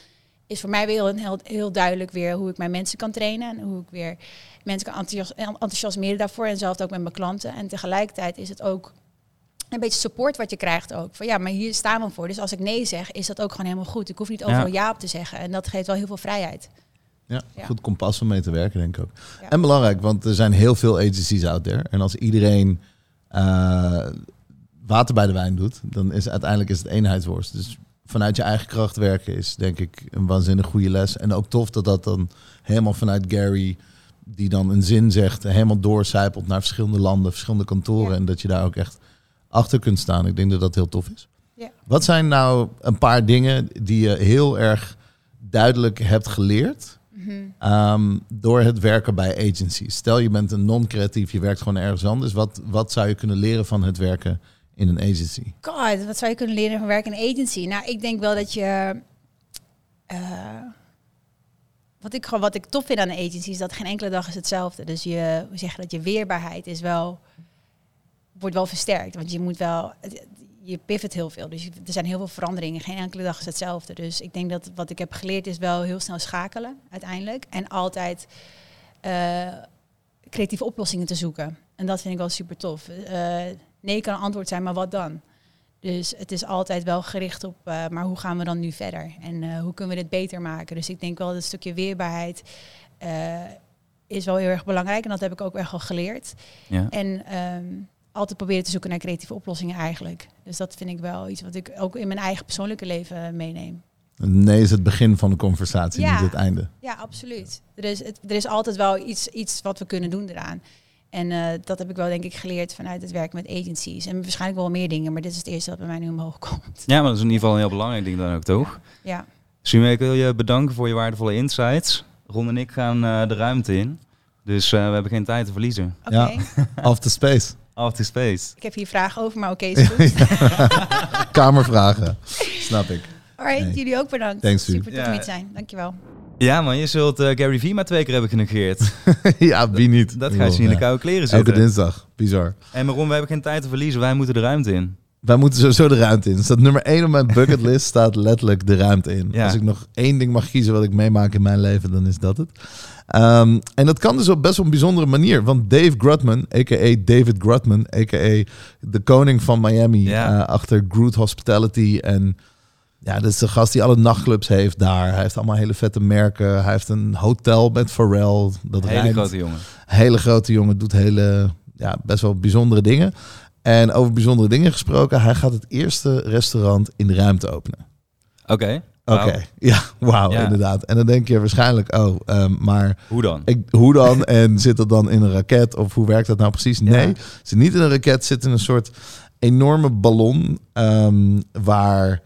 S4: is voor mij weer heel, heel, duidelijk weer hoe ik mijn mensen kan trainen. En hoe ik weer mensen kan enthousias- enthousiasmeren daarvoor. En zelf ook met mijn klanten. En tegelijkertijd is het ook een beetje support wat je krijgt ook. Van ja, maar hier staan we voor. Dus als ik nee zeg, is dat ook gewoon helemaal goed. Ik hoef niet overal ja, op te zeggen. En dat geeft wel heel veel vrijheid.
S3: Ja, goed kompas om mee te werken, denk ik ook. En belangrijk, want er zijn heel veel agencies out there. En als iedereen uh, water bij de wijn doet, dan is uiteindelijk is het eenheidsworst. Dus vanuit je eigen kracht werken is denk ik een waanzinnig goede les. En ook tof dat dat dan helemaal vanuit Gary, die dan een zin zegt, helemaal doorcijpelt naar verschillende landen, verschillende kantoren. En dat je daar ook echt achter kunt staan. Ik denk dat dat heel tof is. Ja. Wat zijn nou een paar dingen die je heel erg duidelijk hebt geleerd mhm. ehm, door het werken bij agencies? Stel je bent een non-creatief, je werkt gewoon ergens anders. Wat, wat zou je kunnen leren van het werken in een agency?
S4: God, wat zou je kunnen leren van werken in een agency? Nou, ik denk wel dat je. Uh, wat ik gewoon wat ik tof vind aan een agency is dat geen enkele dag is hetzelfde. Dus je, we zeggen dat je weerbaarheid is wel wordt wel versterkt. Want je moet wel, je pivot heel veel. Dus er zijn heel veel veranderingen. Geen enkele dag is hetzelfde. Dus ik denk dat wat ik heb geleerd is wel heel snel schakelen uiteindelijk. En altijd uh, creatieve oplossingen te zoeken. En dat vind ik wel super tof. Uh, nee kan een antwoord zijn, maar wat dan? Dus het is altijd wel gericht op, uh, maar hoe gaan we dan nu verder? En hoe kunnen we dit beter maken? Dus ik denk wel dat het stukje weerbaarheid is wel heel erg belangrijk. En dat heb ik ook wel geleerd. Ja. En um, altijd proberen te zoeken naar creatieve oplossingen eigenlijk. Dus dat vind ik wel iets wat ik ook in mijn eigen persoonlijke leven meeneem.
S3: Nee is het begin van de conversatie, ja. niet het einde.
S4: Ja, absoluut. Er is, het, er is altijd wel iets, iets wat we kunnen doen eraan. En uh, dat heb ik wel denk ik geleerd vanuit het werken met agencies. En waarschijnlijk wel meer dingen, maar dit is het eerste wat bij mij nu omhoog komt.
S1: Ja, maar dat is in ieder geval een heel belangrijk ding dan ook, toch?
S4: Ja.
S1: ja. ik wil je bedanken voor je waardevolle insights. Ron en ik gaan uh, de ruimte in. Dus uh, we hebben geen tijd te verliezen.
S4: Oké. Okay.
S3: Ja, [LAUGHS] off the space.
S1: Outer Space.
S4: Ik heb hier vragen over, maar oké, okay, is [LAUGHS] goed.
S3: Kamervragen, snap ik.
S4: Alright, jullie ook bedankt.
S3: Thanks,
S4: Super tof ja. zijn. Dankjewel.
S1: Ja man, je zult uh, Gary Vee maar twee keer hebben genegeerd. [LAUGHS]
S3: ja, wie niet?
S1: Dat, gaat je in de koude kleren zitten.
S3: Elke dinsdag, bizar.
S1: En Maron, we hebben geen tijd te verliezen, wij moeten de ruimte in.
S3: Wij moeten sowieso de ruimte in. Staat nummer één op mijn bucketlist staat letterlijk de ruimte in. Als ik nog één ding mag kiezen wat ik meemaak in mijn leven, dan is dat het. Um, en dat kan dus op best wel een bijzondere manier. Want Dave Grutman, a.k.a. David Grutman, a.k.a. de koning van Miami, ja. uh, achter Groot Hospitality. En ja, dat is de gast die alle nachtclubs heeft daar. Hij heeft allemaal hele vette merken. Hij heeft een hotel met Pharrell. Dat
S1: hele grote jongen.
S3: Hele grote jongen, doet hele, ja, best wel bijzondere dingen. En over bijzondere dingen gesproken, hij gaat het eerste restaurant in de ruimte openen.
S1: Oké.
S3: Oké, [LAUGHS] ja, wauw, inderdaad. En dan denk je waarschijnlijk, oh, um, maar...
S1: Hoe dan?
S3: Ik, hoe dan? [LAUGHS] en zit dat dan in een raket? Of hoe werkt dat nou precies? Nee, ja. zit niet in een raket, zit in een soort enorme ballon... Um, waar,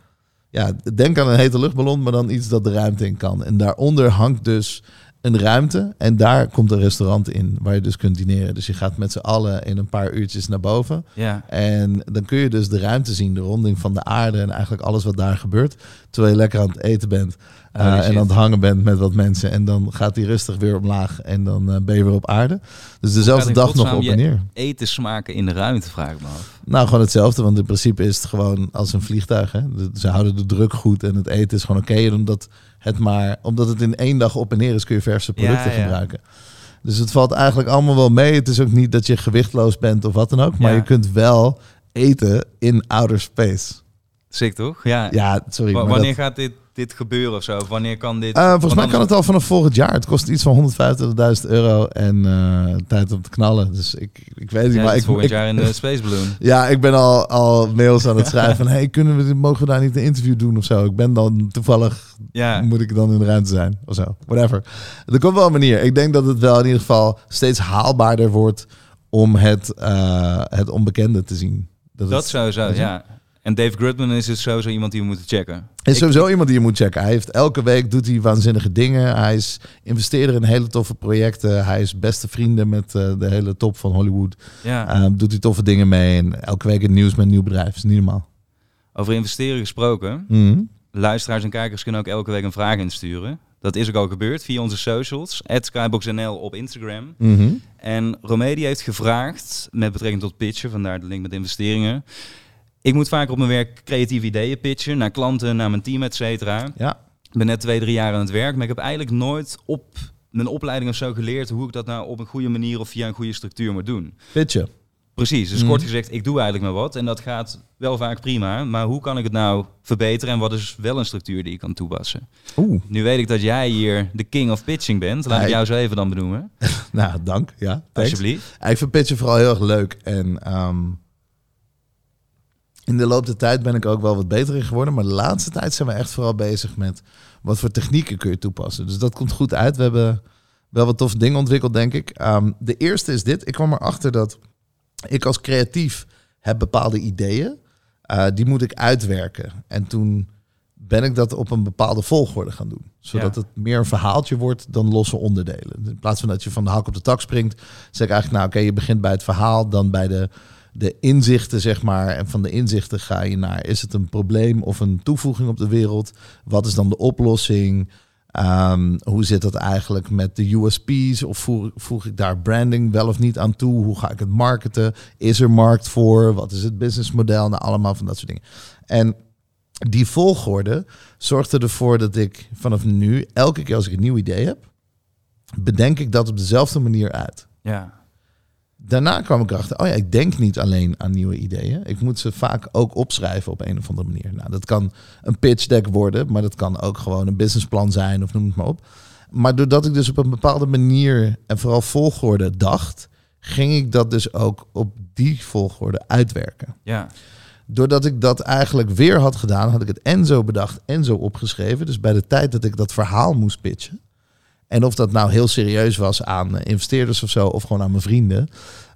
S3: ja, denk aan een hete luchtballon, maar dan iets dat de ruimte in kan. En daaronder hangt dus een ruimte en daar komt een restaurant in waar je dus kunt dineren. Dus je gaat met z'n allen in een paar uurtjes naar boven.
S1: Ja.
S3: En dan kun je dus de ruimte zien, de ronding van de aarde en eigenlijk alles wat daar gebeurt. Terwijl je lekker aan het eten bent uh, en aan het hangen bent met wat mensen. En dan gaat die rustig weer omlaag en dan uh, ben je weer op aarde. Dus dezelfde dag nog op en neer.
S1: Eten smaken in de ruimte, vraag ik me af.
S3: Nou, gewoon hetzelfde, want in principe is het gewoon als een vliegtuig. Hè? Ze houden de druk goed en het eten is gewoon oké. Okay, omdat het maar, omdat het in één dag op en neer is, kun je verse producten gebruiken. Dus het valt eigenlijk allemaal wel mee. Het is ook niet dat je gewichtloos bent of wat dan ook. Maar je kunt wel eten in outer space.
S1: Zeker toch? Ja.
S3: Ja, sorry.
S1: W wanneer gaat dit dit gebeuren of zo? Wanneer kan dit?
S3: Uh, volgens mij kan het al vanaf volgend jaar. Het kost iets van 125.000 euro en uh, tijd om te knallen. Dus ik, ik weet niet. Ja, maar ik
S1: volgend jaar in de [LAUGHS] Space Balloon.
S3: Ja, ik ben al, al mails aan het schrijven van hey, kunnen we, mogen we daar niet een interview doen of zo? Ik ben dan toevallig, ja. moet ik dan in de ruimte zijn of zo. Whatever. Er komt wel een manier. Ik denk dat het wel in ieder geval steeds haalbaarder wordt om het, uh, het onbekende te zien.
S1: Dat, dat sowieso, ja. En Dave Grudman is dus sowieso iemand die we moeten checken.
S3: Is sowieso iemand die je moet checken. Hij heeft elke week doet hij waanzinnige dingen. Hij is investeerder in hele toffe projecten. Hij is beste vrienden met uh, de hele top van Hollywood.
S1: Ja.
S3: Um, doet hij toffe dingen mee. En elke week het nieuws met een nieuw bedrijf. is niet normaal.
S1: Over investeren gesproken.
S3: Mm -hmm.
S1: Luisteraars en kijkers kunnen ook elke week een vraag insturen. Dat is ook al gebeurd via onze socials. SkyboxNL op Instagram.
S3: Mm -hmm.
S1: En Romedi heeft gevraagd met betrekking tot pitchen. Vandaar de link met investeringen ik moet vaak op mijn werk creatieve ideeën pitchen naar klanten, naar mijn team, et cetera.
S3: Ja.
S1: Ik ben net twee, drie jaar aan het werk, maar ik heb eigenlijk nooit op mijn opleiding of zo geleerd hoe ik dat nou op een goede manier of via een goede structuur moet doen.
S3: Pitchen.
S1: Precies, dus
S3: Mhm.
S1: kort gezegd, ik doe eigenlijk maar wat en dat gaat wel vaak prima. Maar hoe kan ik het nou verbeteren en wat is wel een structuur die ik kan toepassen?
S3: Oeh,
S1: Nu weet ik dat jij hier de king of pitching bent. Laat ik jou zo even dan benoemen, [LAUGHS]
S3: nou dank. Ja, thanks.
S1: alsjeblieft.
S3: Ik vind pitchen vooral heel erg leuk. En ehm, in de loop der tijd ben ik ook wel wat beter in geworden. Maar de laatste tijd zijn we echt vooral bezig met wat voor technieken kun je toepassen. Dus dat komt goed uit. We hebben wel wat toffe dingen ontwikkeld, denk ik. Ehm, de eerste is dit. Ik kwam erachter dat ik als creatief heb bepaalde ideeën. Eh, die moet ik uitwerken. En toen ben ik dat op een bepaalde volgorde gaan doen. Zodat
S1: Ja.
S3: het meer een verhaaltje wordt dan losse onderdelen. In plaats van dat je van de hak op de tak springt, zeg ik eigenlijk, nou oké, je begint bij het verhaal, dan bij de, de inzichten, zeg maar. En van de inzichten ga je naar, is het een probleem of een toevoeging op de wereld? Wat is dan de oplossing? Ehm, hoe zit dat eigenlijk met de USP's? Of voeg, ik daar branding wel of niet aan toe? Hoe ga ik het marketen? Is er markt voor? Wat is het businessmodel? Nou, allemaal van dat soort dingen. En die volgorde zorgde ervoor dat ik vanaf nu, elke keer als ik een nieuw idee heb, bedenk ik dat op dezelfde manier uit.
S1: Ja,
S3: Daarna kwam ik erachter, oh ja, ik denk niet alleen aan nieuwe ideeën. Ik moet ze vaak ook opschrijven op een of andere manier. Nou, dat kan een pitch deck worden, maar dat kan ook gewoon een businessplan zijn of noem het maar op. Maar doordat ik dus op een bepaalde manier en vooral volgorde dacht, ging ik dat dus ook op die volgorde uitwerken.
S1: ja,
S3: Doordat ik dat eigenlijk weer had gedaan, had ik het en zo bedacht en zo opgeschreven. Dus bij de tijd dat ik dat verhaal moest pitchen. En of dat nou heel serieus was aan eh, investeerders of zo, of gewoon aan mijn vrienden.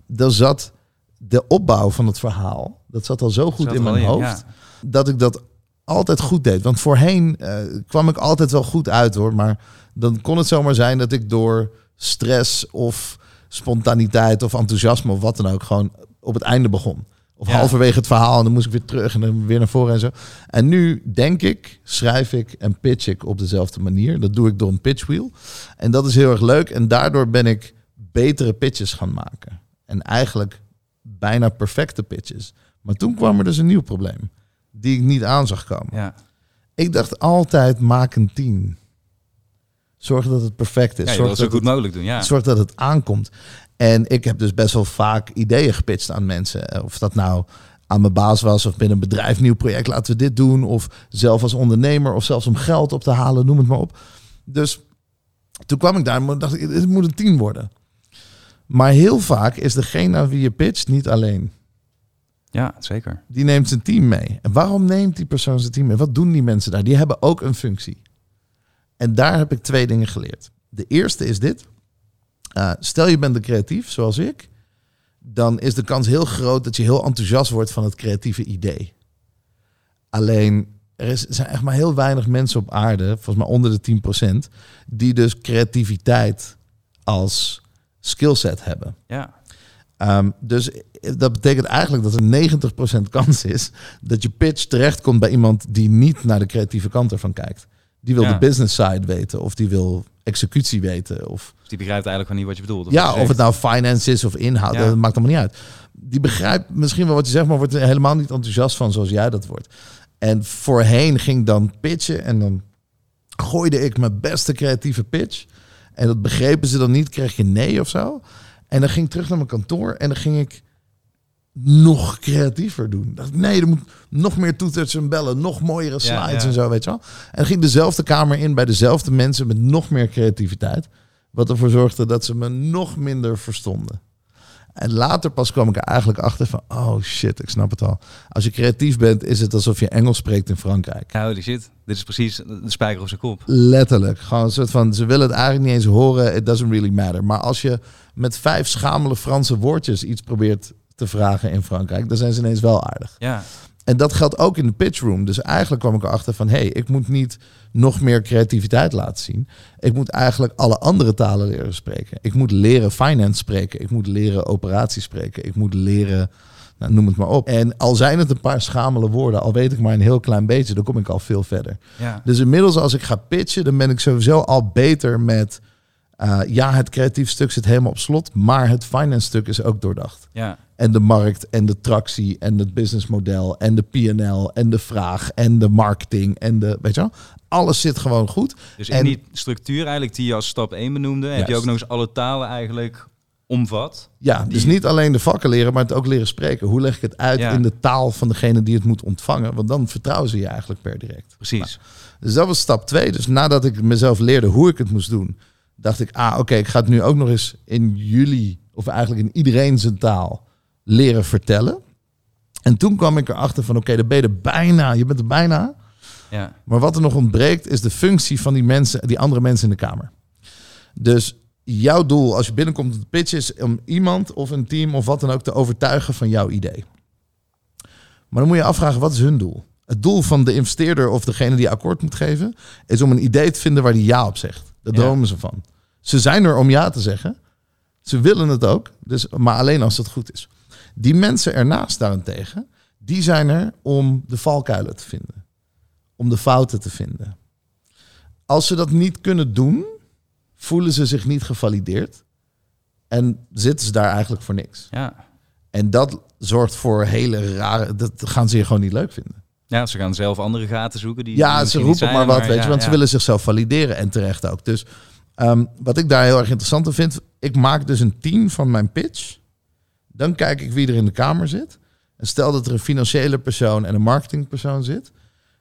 S3: Dan zat de opbouw van het verhaal, dat zat al zo goed in mijn
S1: in,
S3: hoofd,
S1: ja.
S3: dat ik dat altijd goed deed. Want voorheen eh, kwam ik altijd wel goed uit hoor. Maar dan kon het zomaar zijn dat ik door stress of spontaniteit of enthousiasme of wat dan ook gewoon op het einde begon. Of
S1: Ja.
S3: halverwege het verhaal en dan moest ik weer terug en dan weer naar voren en zo. En nu denk ik, schrijf ik en pitch ik op dezelfde manier. Dat doe ik door een pitchwheel. En dat is heel erg leuk. En daardoor ben ik betere pitches gaan maken. En eigenlijk bijna perfecte pitches. Maar toen kwam er dus een nieuw probleem. Die ik niet aan zag komen.
S1: ja.
S3: Ik dacht altijd, maak een team. Zorg dat het perfect is.
S1: ja
S3: Zorg,
S1: het zo
S3: dat
S1: goed
S3: het,
S1: mogelijk doen, ja.
S3: zorg dat het aankomt. En ik heb dus best wel vaak ideeën gepitcht aan mensen. Eh, Of dat nou aan mijn baas was of binnen een bedrijf, nieuw project, laten we dit doen. Of zelf als ondernemer of zelfs om geld op te halen, noem het maar op. Dus toen kwam ik daar en dacht ik, het moet een team worden. Maar heel vaak is degene aan wie je pitcht niet alleen.
S1: Ja, zeker.
S3: Die neemt zijn team mee. En waarom neemt die persoon zijn team mee? Wat doen die mensen daar? Die hebben ook een functie. En daar heb ik twee dingen geleerd. De eerste is dit. Uh, stel je bent een creatief, zoals ik. Dan is de kans heel groot dat je heel enthousiast wordt van het creatieve idee. Alleen, er is, er zijn echt maar heel weinig mensen op aarde, volgens mij onder de 10%, die dus creativiteit als skillset hebben.
S1: Ja,
S3: Um, dus dat betekent eigenlijk dat er 90% kans is dat je pitch terechtkomt bij iemand die niet naar de creatieve kant ervan kijkt. Die wil
S1: Ja.
S3: de business side weten of die wil executie weten. Of,
S1: dus die begrijpt eigenlijk gewoon niet wat je bedoelt. of
S3: ja,
S1: je
S3: of het nou finance is of inhoud,
S1: Ja.
S3: dat maakt allemaal niet uit. Die begrijpt misschien wel wat je zegt, maar wordt er helemaal niet enthousiast van zoals jij dat wordt. En voorheen ging dan pitchen en dan gooide ik mijn beste creatieve pitch. En dat begrepen ze dan niet, kreeg je nee of zo. En dan ging ik terug naar mijn kantoor en dan ging ik nog creatiever doen. Dacht nee, er moet nog meer toeters en bellen, nog mooiere slides
S1: ja.
S3: en zo, weet je wel. En ging dezelfde kamer in bij dezelfde mensen met nog meer creativiteit. Wat ervoor zorgde dat ze me nog minder verstonden. En later pas kwam ik er eigenlijk achter van, oh shit, ik snap het al. Als je creatief bent, is het alsof je Engels spreekt in Frankrijk.
S1: Holy shit. Dit is precies de spijker op zijn kop.
S3: Letterlijk. Gewoon een soort van, ze willen het eigenlijk niet eens horen. It doesn't really matter. Maar als je met vijf schamele Franse woordjes iets probeert te vragen in Frankrijk, dan zijn ze ineens wel aardig.
S1: Ja,
S3: En dat geldt ook in de pitchroom. Dus eigenlijk kwam ik erachter van, hé, hey, ik moet niet nog meer creativiteit laten zien. Ik moet eigenlijk alle andere talen leren spreken. Ik moet leren finance spreken. Ik moet leren operaties spreken. Ik moet leren, nou, noem het maar op. En al zijn het een paar schamele woorden, al weet ik maar een heel klein beetje, dan kom ik al veel verder.
S1: ja.
S3: Dus inmiddels als ik ga pitchen, dan ben ik sowieso al beter met... eh, ja, het creatief stuk zit helemaal op slot, maar het finance stuk is ook doordacht.
S1: ja.
S3: En de markt en de tractie en het businessmodel en de P&L en de vraag en de marketing en de, weet je wel, alles zit gewoon goed.
S1: Dus in
S3: En-
S1: die structuur eigenlijk die je als stap 1 benoemde, heb je
S3: Juist.
S1: ook nog eens alle talen eigenlijk omvat.
S3: Ja, dus niet alleen de vakken leren, maar het ook leren spreken. Hoe leg ik het uit
S1: Ja.
S3: in de taal van degene die het moet ontvangen? Want dan vertrouwen ze je eigenlijk per direct.
S1: Precies.
S3: Dus dat was stap twee. Dus nadat ik mezelf leerde hoe ik het moest doen, dacht ik, ah, oké, ik ga het nu ook nog eens in jullie, of eigenlijk in iedereen zijn taal, leren vertellen. En toen kwam ik erachter van, oké, dan ben je er bijna, je bent er bijna.
S1: Ja.
S3: Maar wat er nog ontbreekt, is de functie van die mensen, die andere mensen in de kamer. Dus jouw doel als je binnenkomt op de pitch is om iemand of een team of wat dan ook te overtuigen van jouw idee. Maar dan moet je afvragen, wat is hun doel? Het doel van de investeerder of degene die akkoord moet geven, is om een idee te vinden waar die ja op zegt. Daar
S1: Ja.
S3: dromen ze van. Ze zijn er om ja te zeggen. Ze willen het ook, dus, maar alleen als het goed is. Die mensen ernaast daarentegen, die zijn er om de valkuilen te vinden. Om de fouten te vinden. Als ze dat niet kunnen doen, voelen ze zich niet gevalideerd. En zitten ze daar eigenlijk voor niks.
S1: Ja.
S3: En dat zorgt voor hele rare... Dat gaan ze je gewoon niet leuk vinden.
S1: ja, ze gaan zelf andere gaten zoeken. Die
S3: Ja, ze roepen maar wat, weet je.
S1: ja,
S3: Want ze willen zichzelf valideren en terecht ook. Dus ehm, wat ik daar heel erg interessant aan vind... Ik maak dus een team van mijn pitch. Dan kijk ik wie er in de kamer zit. En stel dat er een financiële persoon en een marketingpersoon zit.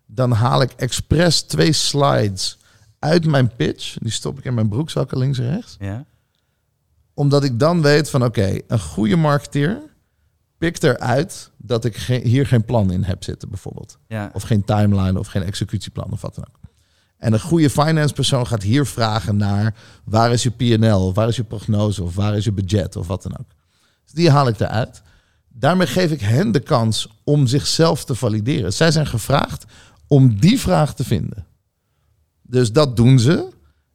S3: Dan haal ik expres twee slides uit mijn pitch. Die stop ik in mijn broekzakken links en rechts.
S1: Ja.
S3: Omdat ik dan weet van oké, een goede marketeer pikt eruit dat ik ge- hier geen plan in heb zitten bijvoorbeeld.
S1: Ja.
S3: Of geen timeline of geen executieplan of wat dan ook. En een goede finance persoon gaat hier vragen naar waar is je PNL, of waar is je prognose of waar is je budget of wat dan ook. Die haal ik eruit. Daarmee geef ik hen de kans om zichzelf te valideren. Zij zijn gevraagd om die vraag te vinden. Dus dat doen ze.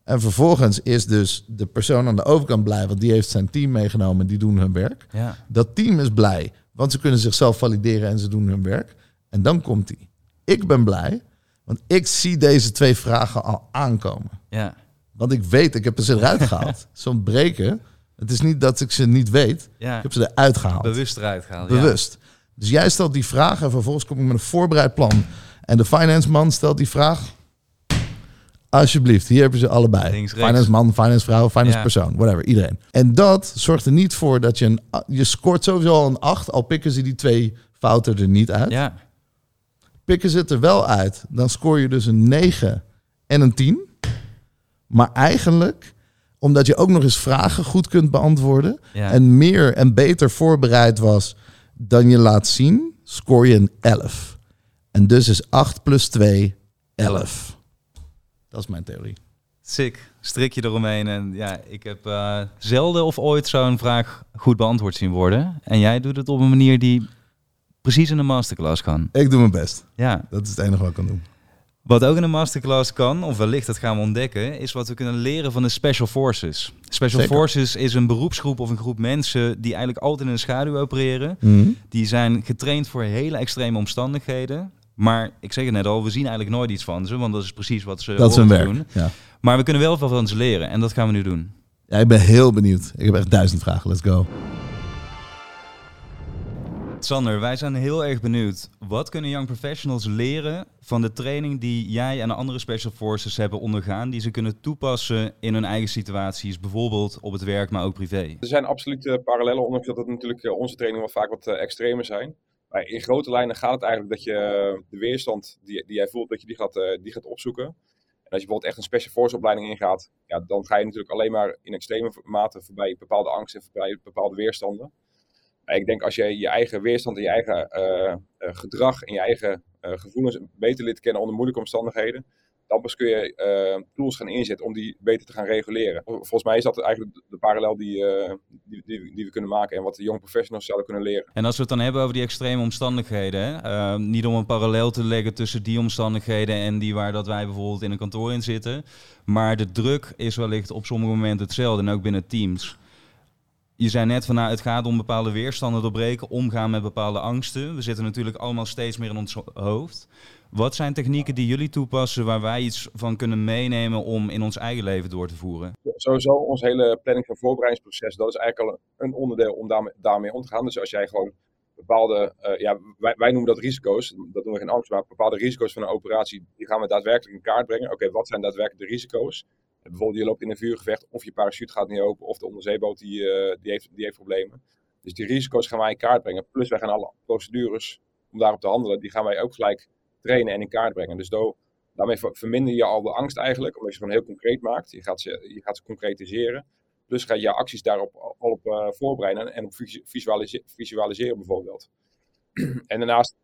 S3: En vervolgens is dus de persoon aan de overkant blij, want die heeft zijn team meegenomen en die doen hun werk.
S1: Ja.
S3: Dat team is blij, want ze kunnen zichzelf valideren en ze doen hun werk. En dan komt die. Ik ben blij, want ik zie deze twee vragen al aankomen.
S1: Ja.
S3: Want ik weet, ik heb ze eruit gehaald. [LAUGHS] Ze ontbreken. Het is niet dat ik ze niet weet.
S1: ja.
S3: Ik heb ze eruit gehaald.
S1: Bewust eruit gehaald. ja.
S3: Bewust. Dus jij stelt die vraag en vervolgens kom ik met een voorbereid plan. En de finance man stelt die vraag. Alsjeblieft, hier hebben ze allebei.
S1: Links,
S3: finance man, finance vrouw, finance
S1: Ja.
S3: persoon, whatever, iedereen. En dat zorgt er niet voor dat je een... Je scoort sowieso al een 8, al pikken ze die twee fouten er niet uit.
S1: Ja.
S3: Pikken ze het er wel uit, dan scoor je dus een 9 en een 10. Maar eigenlijk, omdat je ook nog eens vragen goed kunt beantwoorden...
S1: Ja.
S3: en meer en beter voorbereid was dan je laat zien, scoor je een 11. En dus is 8 plus 2 11. Dat is mijn theorie.
S1: Sick. Strikje eromheen. En ja, ik heb eh, zelden of ooit zo'n vraag goed beantwoord zien worden. En jij doet het op een manier die precies in een masterclass kan.
S3: Ik doe mijn best.
S1: Ja.
S3: Dat is het enige wat ik kan doen.
S1: Wat ook in een masterclass kan, of wellicht dat gaan we ontdekken, is wat we kunnen leren van de Special Forces. Special
S3: Zeker.
S1: Forces is een beroepsgroep of een groep mensen die eigenlijk altijd in de schaduw opereren.
S3: Mhm.
S1: Die zijn getraind voor hele extreme omstandigheden. Maar ik zeg het net al, we zien eigenlijk nooit iets van ze, want dat is precies wat ze
S3: Dat is hun werk.
S1: doen.
S3: Ja.
S1: Maar we kunnen wel veel van ze leren en dat gaan we nu doen.
S3: ja, ik ben heel benieuwd. Ik heb echt duizend vragen. Let's go.
S1: Sander, wij zijn heel erg benieuwd. Wat kunnen young professionals leren van de training die jij en de andere special forces hebben ondergaan, die ze kunnen toepassen in hun eigen situaties, bijvoorbeeld op het werk, maar ook privé?
S5: Er zijn absoluut parallellen, ondanks dat het natuurlijk eh, onze trainingen wel vaak wat eh, extremer zijn. Maar in grote lijnen gaat het eigenlijk dat je eh, de weerstand die, jij voelt, dat je die gaat, die gaat opzoeken. En als je bijvoorbeeld echt een special force opleiding ingaat, ja, dan ga je natuurlijk alleen maar in extreme mate voorbij bepaalde angsten en voorbij bepaalde weerstanden. Ik denk als je je eigen weerstand en je eigen eh, eh, gedrag en je eigen eh, gevoelens beter lid kennen onder moeilijke omstandigheden, dan pas kun je tools gaan inzetten om die beter te gaan reguleren. Volgens mij is dat eigenlijk de, parallel die, die, die, we kunnen maken en wat de young professionals zouden kunnen leren.
S1: En als we het dan hebben over die extreme omstandigheden, hè, eh, niet om een parallel te leggen tussen die omstandigheden en die waar dat wij bijvoorbeeld in een kantoor in zitten, maar de druk is wellicht op sommige momenten hetzelfde en ook binnen teams. Je zei net van nou, het gaat om bepaalde weerstanden doorbreken, omgaan met bepaalde angsten. We zitten natuurlijk allemaal steeds meer in ons hoofd. Wat zijn technieken die jullie toepassen waar wij iets van kunnen meenemen om in ons eigen leven door te voeren?
S5: Sowieso ons hele planning en voorbereidingsproces, dat is eigenlijk al een onderdeel om daarmee, om te gaan. Dus als jij gewoon bepaalde, eh, ja, wij, wij noemen dat risico's, dat doen we geen angst, maar bepaalde risico's van een operatie, die gaan we daadwerkelijk in kaart brengen. Oké, wat zijn daadwerkelijk de risico's? Bijvoorbeeld je loopt in een vuurgevecht of je parachute gaat niet open of de onderzeeboot die, eh, die, heeft, die heeft problemen. Dus die risico's gaan wij in kaart brengen. Plus wij gaan alle procedures om daarop te handelen, die gaan wij ook gelijk trainen en in kaart brengen. Dus do, daarmee verminder je al de angst eigenlijk, omdat je het gewoon heel concreet maakt. Je gaat ze, je gaat ze concretiseren. Plus ga je je acties daarop al op uh, voorbereiden en op visualiseren bijvoorbeeld. [CLEARS THROAT] en daarnaast,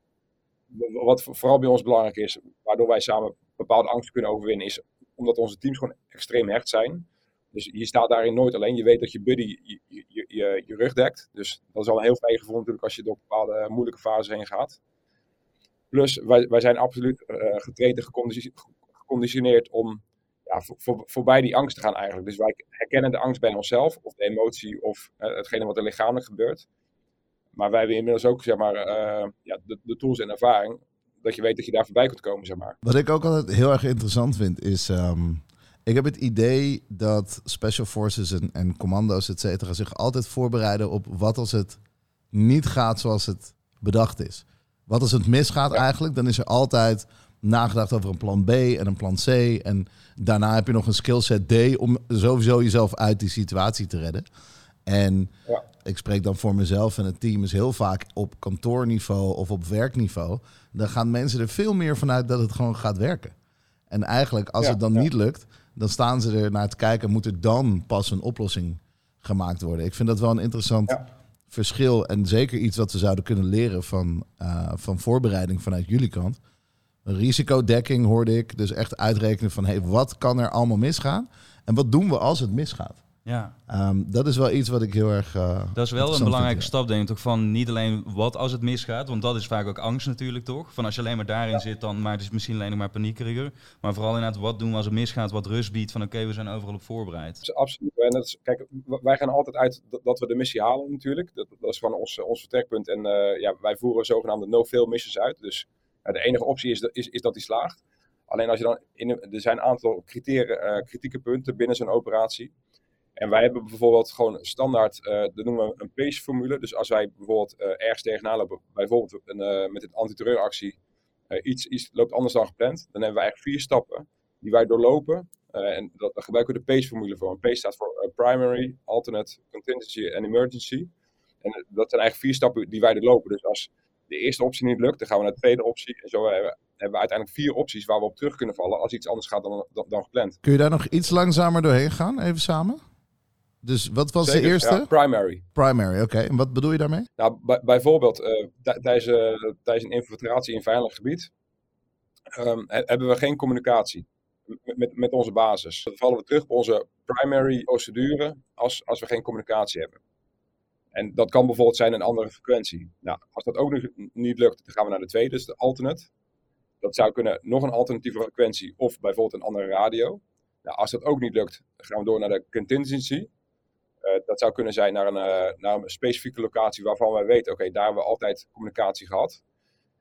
S5: wat vooral bij ons belangrijk is, waardoor wij samen bepaalde angsten kunnen overwinnen, is omdat onze teams gewoon extreem hecht zijn. Dus je staat daarin nooit alleen. Je weet dat je buddy je, je, je, rug dekt. Dus dat is al een heel fijn gevoel natuurlijk als je door bepaalde moeilijke fases heen gaat. Plus, wij, wij zijn absoluut uh, getraind geconditioneerd om ja, voor, voor, voorbij die angst te gaan eigenlijk. Dus wij herkennen de angst bij onszelf, of de emotie, of uh, hetgene wat er lichamelijk gebeurt. Maar wij hebben inmiddels ook zeg maar, uh, ja, de, tools en ervaring, dat je weet dat je daar voorbij kunt komen. Zeg maar.
S3: Wat ik ook altijd heel erg interessant vind, is... Um, ik heb het idee dat special forces en, en commando's, et cetera, zich altijd voorbereiden op wat als het niet gaat zoals het bedacht is. Wat als het misgaat eigenlijk, dan is er altijd nagedacht over een plan B en een plan C. En daarna heb je nog een skillset D om sowieso jezelf uit die situatie te redden. En ja. Ik spreek dan voor mezelf en het team is heel vaak op kantoorniveau of op werkniveau. Dan gaan mensen er veel meer vanuit dat het gewoon gaat werken. En eigenlijk, als ja, het dan ja. niet lukt, dan staan ze er naar te kijken. Moet er dan pas een oplossing gemaakt worden? Ik vind dat wel een interessant verschil. En zeker iets wat we zouden kunnen leren van, uh, van voorbereiding vanuit jullie kant. Risicodekking hoorde ik. Dus echt uitrekenen van hey, wat kan er allemaal misgaan? En wat doen we als het misgaat?
S1: Ja.
S3: Um, dat is wel iets wat ik heel erg. Uh,
S1: dat is wel een belangrijke vind, stap, denk ik. Toch van niet alleen wat als het misgaat, want dat is vaak ook angst natuurlijk, toch? Van als je alleen maar daarin ja. zit, dan maar het is misschien alleen nog maar paniekiger. Maar vooral inderdaad, wat doen we als het misgaat, wat rust biedt van oké, okay, we zijn overal op voorbereid.
S5: Absoluut. En dat is, kijk, wij gaan altijd uit dat we de missie halen natuurlijk. Dat, dat is gewoon ons, ons vertrekpunt. En uh, ja, wij voeren zogenaamde no-fail missies uit. Dus uh, de enige optie is, is, is dat die slaagt. Alleen als je dan in, er zijn een aantal criteria, kritieke punten binnen zo'n operatie. En wij hebben bijvoorbeeld gewoon standaard, uh, dat noemen we een PACE-formule. Dus als wij bijvoorbeeld uh, ergens tegenaan lopen, bijvoorbeeld een, uh, met een antiterreuractie, iets, iets loopt anders dan gepland, dan hebben we eigenlijk vier stappen die wij doorlopen. en dat, daar gebruiken we de PACE-formule voor. En PACE staat voor Primary, Alternate, Contingency en Emergency. En dat zijn eigenlijk vier stappen die wij doorlopen. Dus als de eerste optie niet lukt, dan gaan we naar de tweede optie. En zo hebben we, hebben we uiteindelijk vier opties waar we op terug kunnen vallen als iets anders gaat dan, dan gepland.
S3: Kun je daar nog iets langzamer doorheen gaan, even samen? Dus wat was
S5: Zeker,
S3: de eerste?
S5: Ja, primary.
S3: Primary, oké. Okay. En wat bedoel je daarmee?
S5: Nou, bijvoorbeeld uh, tijdens, uh, tijdens een infiltratie in veilig gebied um, hebben we geen communicatie met, met, onze basis. Dan vallen we terug op onze primary procedure als, als we geen communicatie hebben. En dat kan bijvoorbeeld zijn een andere frequentie. Nou, als dat ook nog niet lukt, dan gaan we naar de tweede, dus de alternate. Dat zou kunnen nog een alternatieve frequentie of bijvoorbeeld een andere radio. Nou, als dat ook niet lukt, gaan we door naar de contingency. Uh, dat zou kunnen zijn naar een, uh, naar een specifieke locatie waarvan wij weten, oké, daar hebben we altijd communicatie gehad.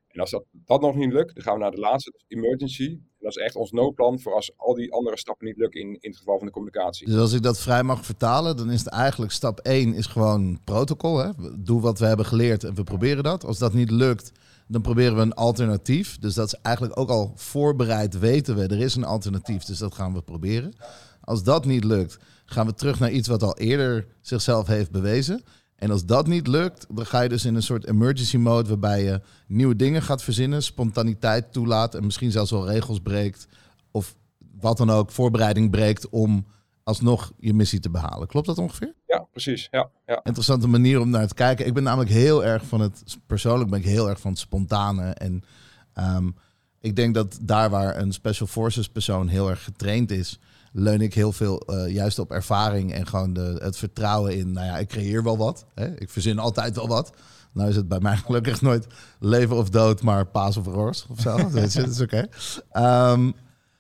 S5: En als dat, dat nog niet lukt, dan gaan we naar de laatste, dus emergency. En dat is echt ons noodplan voor als al die andere stappen niet lukken in, in het geval van de communicatie.
S3: Dus als ik dat vrij mag vertalen, dan is het eigenlijk stap 1 is gewoon protocol. Hè? Doe wat we hebben geleerd en we proberen dat. Als dat niet lukt, dan proberen we een alternatief. Dus dat is eigenlijk ook al voorbereid weten we, er is een alternatief, dus dat gaan we proberen. Als dat niet lukt, gaan we terug naar iets wat al eerder zichzelf heeft bewezen. En als dat niet lukt, dan ga je dus in een soort emergency mode waarbij je nieuwe dingen gaat verzinnen, spontaniteit toelaat en misschien zelfs wel regels breekt of wat dan ook, voorbereiding breekt om alsnog je missie te behalen. Klopt dat ongeveer?
S5: Ja, precies. Ja, ja.
S3: Interessante manier om naar te kijken. Ik ben namelijk heel erg van het, persoonlijk ben ik heel erg van het spontane. En um, ik denk dat daar waar een special forces persoon heel erg getraind is, leun ik heel veel uh, juist op ervaring en gewoon de, het vertrouwen in, nou ja, ik creëer wel wat. Hè? Ik verzin altijd wel wat. Nou is het bij mij [LAUGHS] gelukkig nooit leven of dood, maar paas of roos of zo. [LAUGHS] dat is, oké. Okay. Um,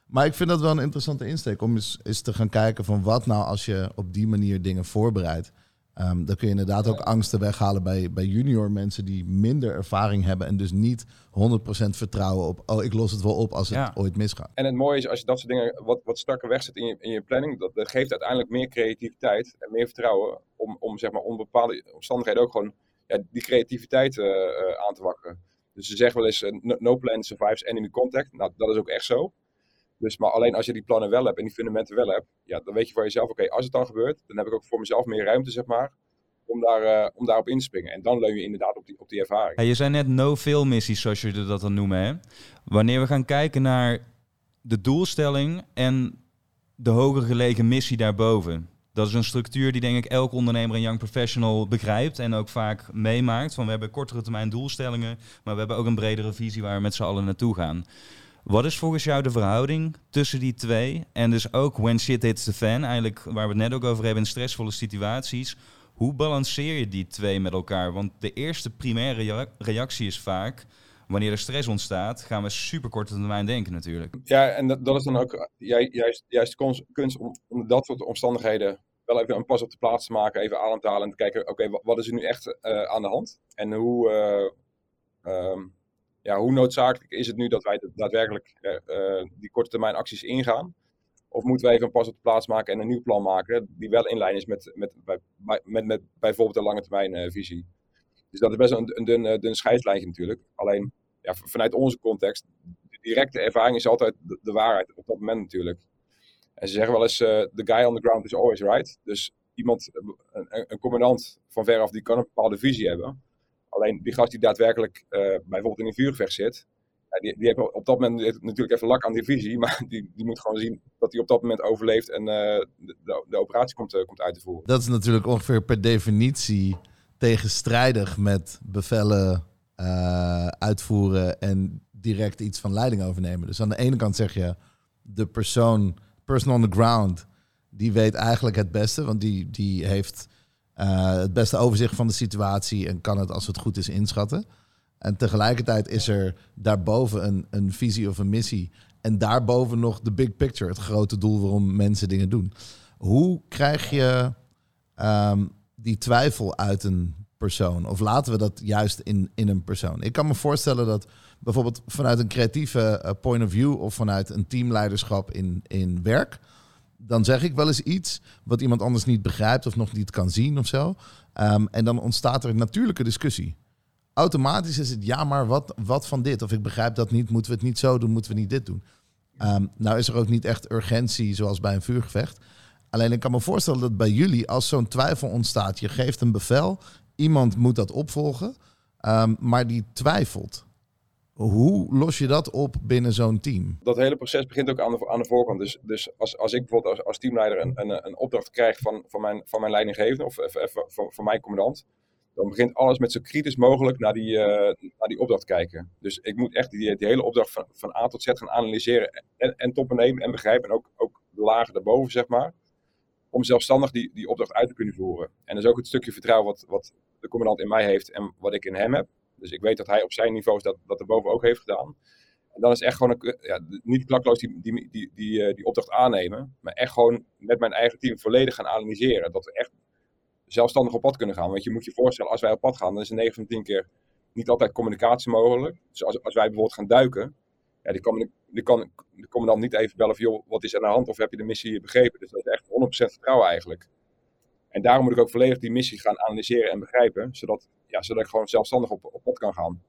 S3: maar ik vind dat wel een interessante insteek om eens, eens te gaan kijken van wat nou als je op die manier dingen voorbereidt. Um, dan kun je inderdaad ook angsten weghalen bij, bij junior mensen die minder ervaring hebben en dus niet 100% vertrouwen op, oh ik los het wel op als het ja. ooit misgaat.
S5: En het mooie is als je dat soort dingen wat, wat strakker wegzet in je, in je planning, dat, dat geeft uiteindelijk meer creativiteit en meer vertrouwen om, om zeg maar onder bepaalde omstandigheden ook gewoon ja, die creativiteit uh, uh, aan te wakkeren. Dus ze zeggen wel eens, uh, no plan survives enemy contact. Nou, dat is ook echt zo. Dus, maar alleen als je die plannen wel hebt en die fundamenten wel hebt, ja, dan weet je voor jezelf, oké, als het dan gebeurt, dan heb ik ook voor mezelf meer ruimte, zeg maar, om, daar, uh, om daarop in te springen. En dan leun je inderdaad op die, op die ervaring.
S1: Ja, je zei net no-fail missies, zoals je dat dan noemen. Hè? Wanneer we gaan kijken naar de doelstelling en de hoger gelegen missie daarboven. Dat is een structuur die denk ik elk ondernemer en young professional begrijpt en ook vaak meemaakt. Van we hebben kortere termijn doelstellingen, maar we hebben ook een bredere visie waar we met z'n allen naartoe gaan. Wat is volgens jou de verhouding tussen die twee? En dus ook when shit hits the fan, eigenlijk waar we het net ook over hebben in stressvolle situaties. Hoe balanceer je die twee met elkaar? Want de eerste primaire reactie is vaak, wanneer er stress ontstaat, gaan we super korte termijn denken natuurlijk.
S5: Ja, en dat, is dan ook juist, juist kunst om, dat soort omstandigheden wel even een pas op de plaats te maken, even adem te halen en te kijken, oké, wat is er nu echt uh, aan de hand? En hoe, uh, um, ja, hoe noodzakelijk is het nu dat wij daadwerkelijk uh, die korte termijn acties ingaan? Of moeten we even een pas op de plaats maken en een nieuw plan maken die wel in lijn is met, met, met, met, met bijvoorbeeld een lange termijn visie? Dus dat is best een, een dun, dun scheidslijntje natuurlijk. Alleen ja, vanuit onze context, de directe ervaring is altijd de, de waarheid op dat moment natuurlijk. En ze zeggen wel eens, the guy on the ground is always right. Dus iemand, een, een commandant van veraf, die kan een bepaalde visie hebben. Alleen die gast die daadwerkelijk uh, bijvoorbeeld in een vuurgevecht zit, die, die heeft op dat moment natuurlijk even lak aan die visie, maar [LAUGHS] die, die moet gewoon zien dat hij op dat moment overleeft en uh, de, operatie komt, komt uit te voeren.
S3: Dat is natuurlijk ongeveer per definitie tegenstrijdig met bevelen uitvoeren en direct iets van leiding overnemen. Dus aan de ene kant zeg je, de persoon person on the ground, die weet eigenlijk het beste, want die, die heeft het beste overzicht van de situatie en kan het als het goed is inschatten. En tegelijkertijd is er daarboven een, een visie of een missie. En daarboven nog de big picture, het grote doel waarom mensen dingen doen. Hoe krijg je um, die twijfel uit een persoon? Of laten we dat juist in, in een persoon? Ik kan me voorstellen dat bijvoorbeeld vanuit een creatieve uh, point of view of vanuit een teamleiderschap in, in werk, dan zeg ik wel eens iets wat iemand anders niet begrijpt of nog niet kan zien of zo. Um, en dan ontstaat er een natuurlijke discussie. Automatisch is het ja, maar wat, wat van dit? Of ik begrijp dat niet, moeten we het niet zo doen, moeten we niet dit doen? Um, nou is er ook niet echt urgentie zoals bij een vuurgevecht. Alleen ik kan me voorstellen dat bij jullie, als zo'n twijfel ontstaat, je geeft een bevel, iemand moet dat opvolgen, um, maar die twijfelt. Hoe los je dat op binnen zo'n team?
S5: Dat hele proces begint ook aan de, aan de voorkant. Dus, dus als, als ik bijvoorbeeld als, teamleider een, een, een opdracht krijg van, van, mijn, van mijn leidinggevende of even van, mijn commandant, dan begint alles met zo kritisch mogelijk naar die, uh, naar die opdracht kijken. Dus ik moet echt die, die hele opdracht van, van A tot Z gaan analyseren en, en toppen nemen en begrijpen. En ook, ook de lagen daarboven, zeg maar. Om zelfstandig die, die opdracht uit te kunnen voeren. En dat is ook het stukje vertrouwen wat, wat de commandant in mij heeft en wat ik in hem heb. Dus ik weet dat hij op zijn niveau dat, dat erboven ook heeft gedaan. En dan is echt gewoon een, ja, niet klakloos die, die, die, die, eh, die opdracht aannemen, maar echt gewoon met mijn eigen team volledig gaan analyseren. Dat we echt zelfstandig op pad kunnen gaan. Want je moet je voorstellen, als wij op pad gaan, dan is er 9 van 10 keer niet altijd communicatie mogelijk. Dus als, als wij bijvoorbeeld gaan duiken, ja, die, kan, die kan de commandant niet even bellen van, joh, wat is er aan de hand of heb je de missie begrepen? Dus dat is echt 100% vertrouwen eigenlijk. En daarom moet ik ook volledig die missie gaan analyseren en begrijpen, zodat, ja, zodat ik gewoon zelfstandig op, op pad kan gaan.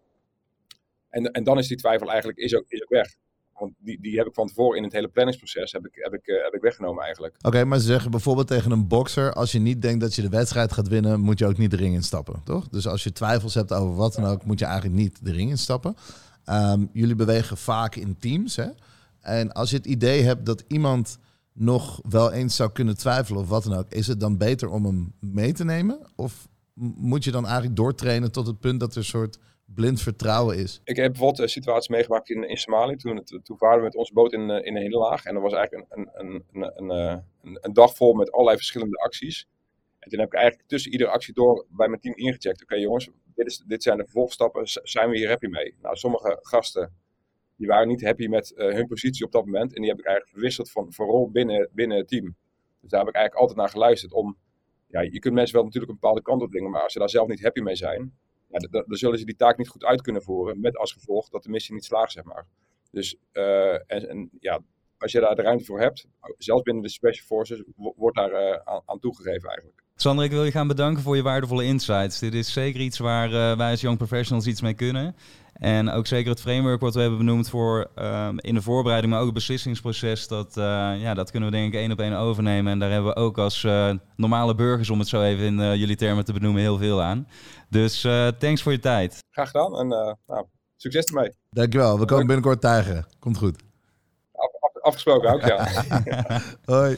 S5: En, en dan is die twijfel eigenlijk is ook, is ook weg. Want die, die heb ik van tevoren in het hele planningsproces heb ik, heb ik, uh, heb ik weggenomen eigenlijk.
S3: Oké, maar ze zeggen bijvoorbeeld tegen een bokser... als je niet denkt dat je de wedstrijd gaat winnen... moet je ook niet de ring instappen, toch? Dus als je twijfels hebt over wat dan ook... moet je eigenlijk niet de ring instappen. Um, jullie bewegen vaak in teams, hè? En als je het idee hebt dat iemand nog wel eens zou kunnen twijfelen of wat dan ook, is het dan beter om hem mee te nemen? Of moet je dan eigenlijk doortrainen tot het punt dat er een soort blind vertrouwen is?
S5: Ik heb bijvoorbeeld een situatie meegemaakt in, Somalië. Toen, het, toen varen we met onze boot in, eh, in een hele laag. En dat was eigenlijk een, een, een, een, eh, een, een dag vol met allerlei verschillende acties. En toen heb ik eigenlijk tussen iedere actie door bij mijn team ingecheckt. Oké jongens, dit, is, dit zijn de vervolgstappen. Zijn we hier happy mee? Nou, sommige gasten die waren niet happy met hun positie op dat moment. En die heb ik eigenlijk verwisseld van, van rol binnen, binnen het team. Dus daar heb ik eigenlijk altijd naar geluisterd. Om, ja, je kunt mensen wel natuurlijk een bepaalde kant op dringen, maar als ze daar zelf niet happy mee zijn, dan, zullen ze die taak niet goed uit kunnen voeren. Met als gevolg dat de missie niet slaagt, zeg maar. Dus uh, en, ja, als je daar de ruimte voor hebt, zelfs binnen de Special Forces, wordt daar uh, aan, aan, toegegeven eigenlijk.
S1: Sander, ik wil je gaan bedanken voor je waardevolle insights. Dit is zeker iets waar uh, wij als Young Professionals iets mee kunnen. En ook zeker het framework wat we hebben benoemd voor um, in de voorbereiding, maar ook het beslissingsproces. Dat, uh, ja, dat kunnen we denk ik één op één overnemen. En daar hebben we ook als uh, normale burgers, om het zo even in uh, jullie termen te benoemen, heel veel aan. Dus thanks voor je tijd.
S5: Graag gedaan en nou, succes ermee.
S3: Dankjewel, we komen binnenkort tuigen. Komt goed.
S5: Af, af, afgesproken ook, ja. [LAUGHS]
S3: Hoi.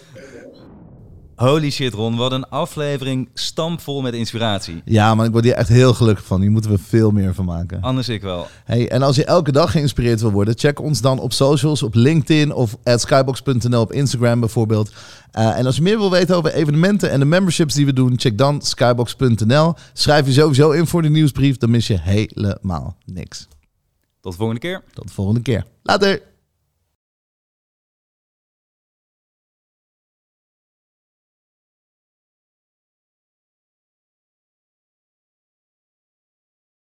S1: Holy shit, Ron. Wat een aflevering stampvol met inspiratie.
S3: Ja, maar ik word hier echt heel gelukkig van. Hier moeten we veel meer van maken.
S1: Anders ik wel.
S3: Hey, en als je elke dag geïnspireerd wil worden, check ons dan op socials, op LinkedIn of at skybox.nl op Instagram bijvoorbeeld. Uh, en als je meer wil weten over evenementen en de memberships die we doen, check dan skybox.nl. Schrijf je sowieso in voor de nieuwsbrief, dan mis je helemaal niks.
S1: Tot de volgende keer.
S3: Tot de volgende keer. Later.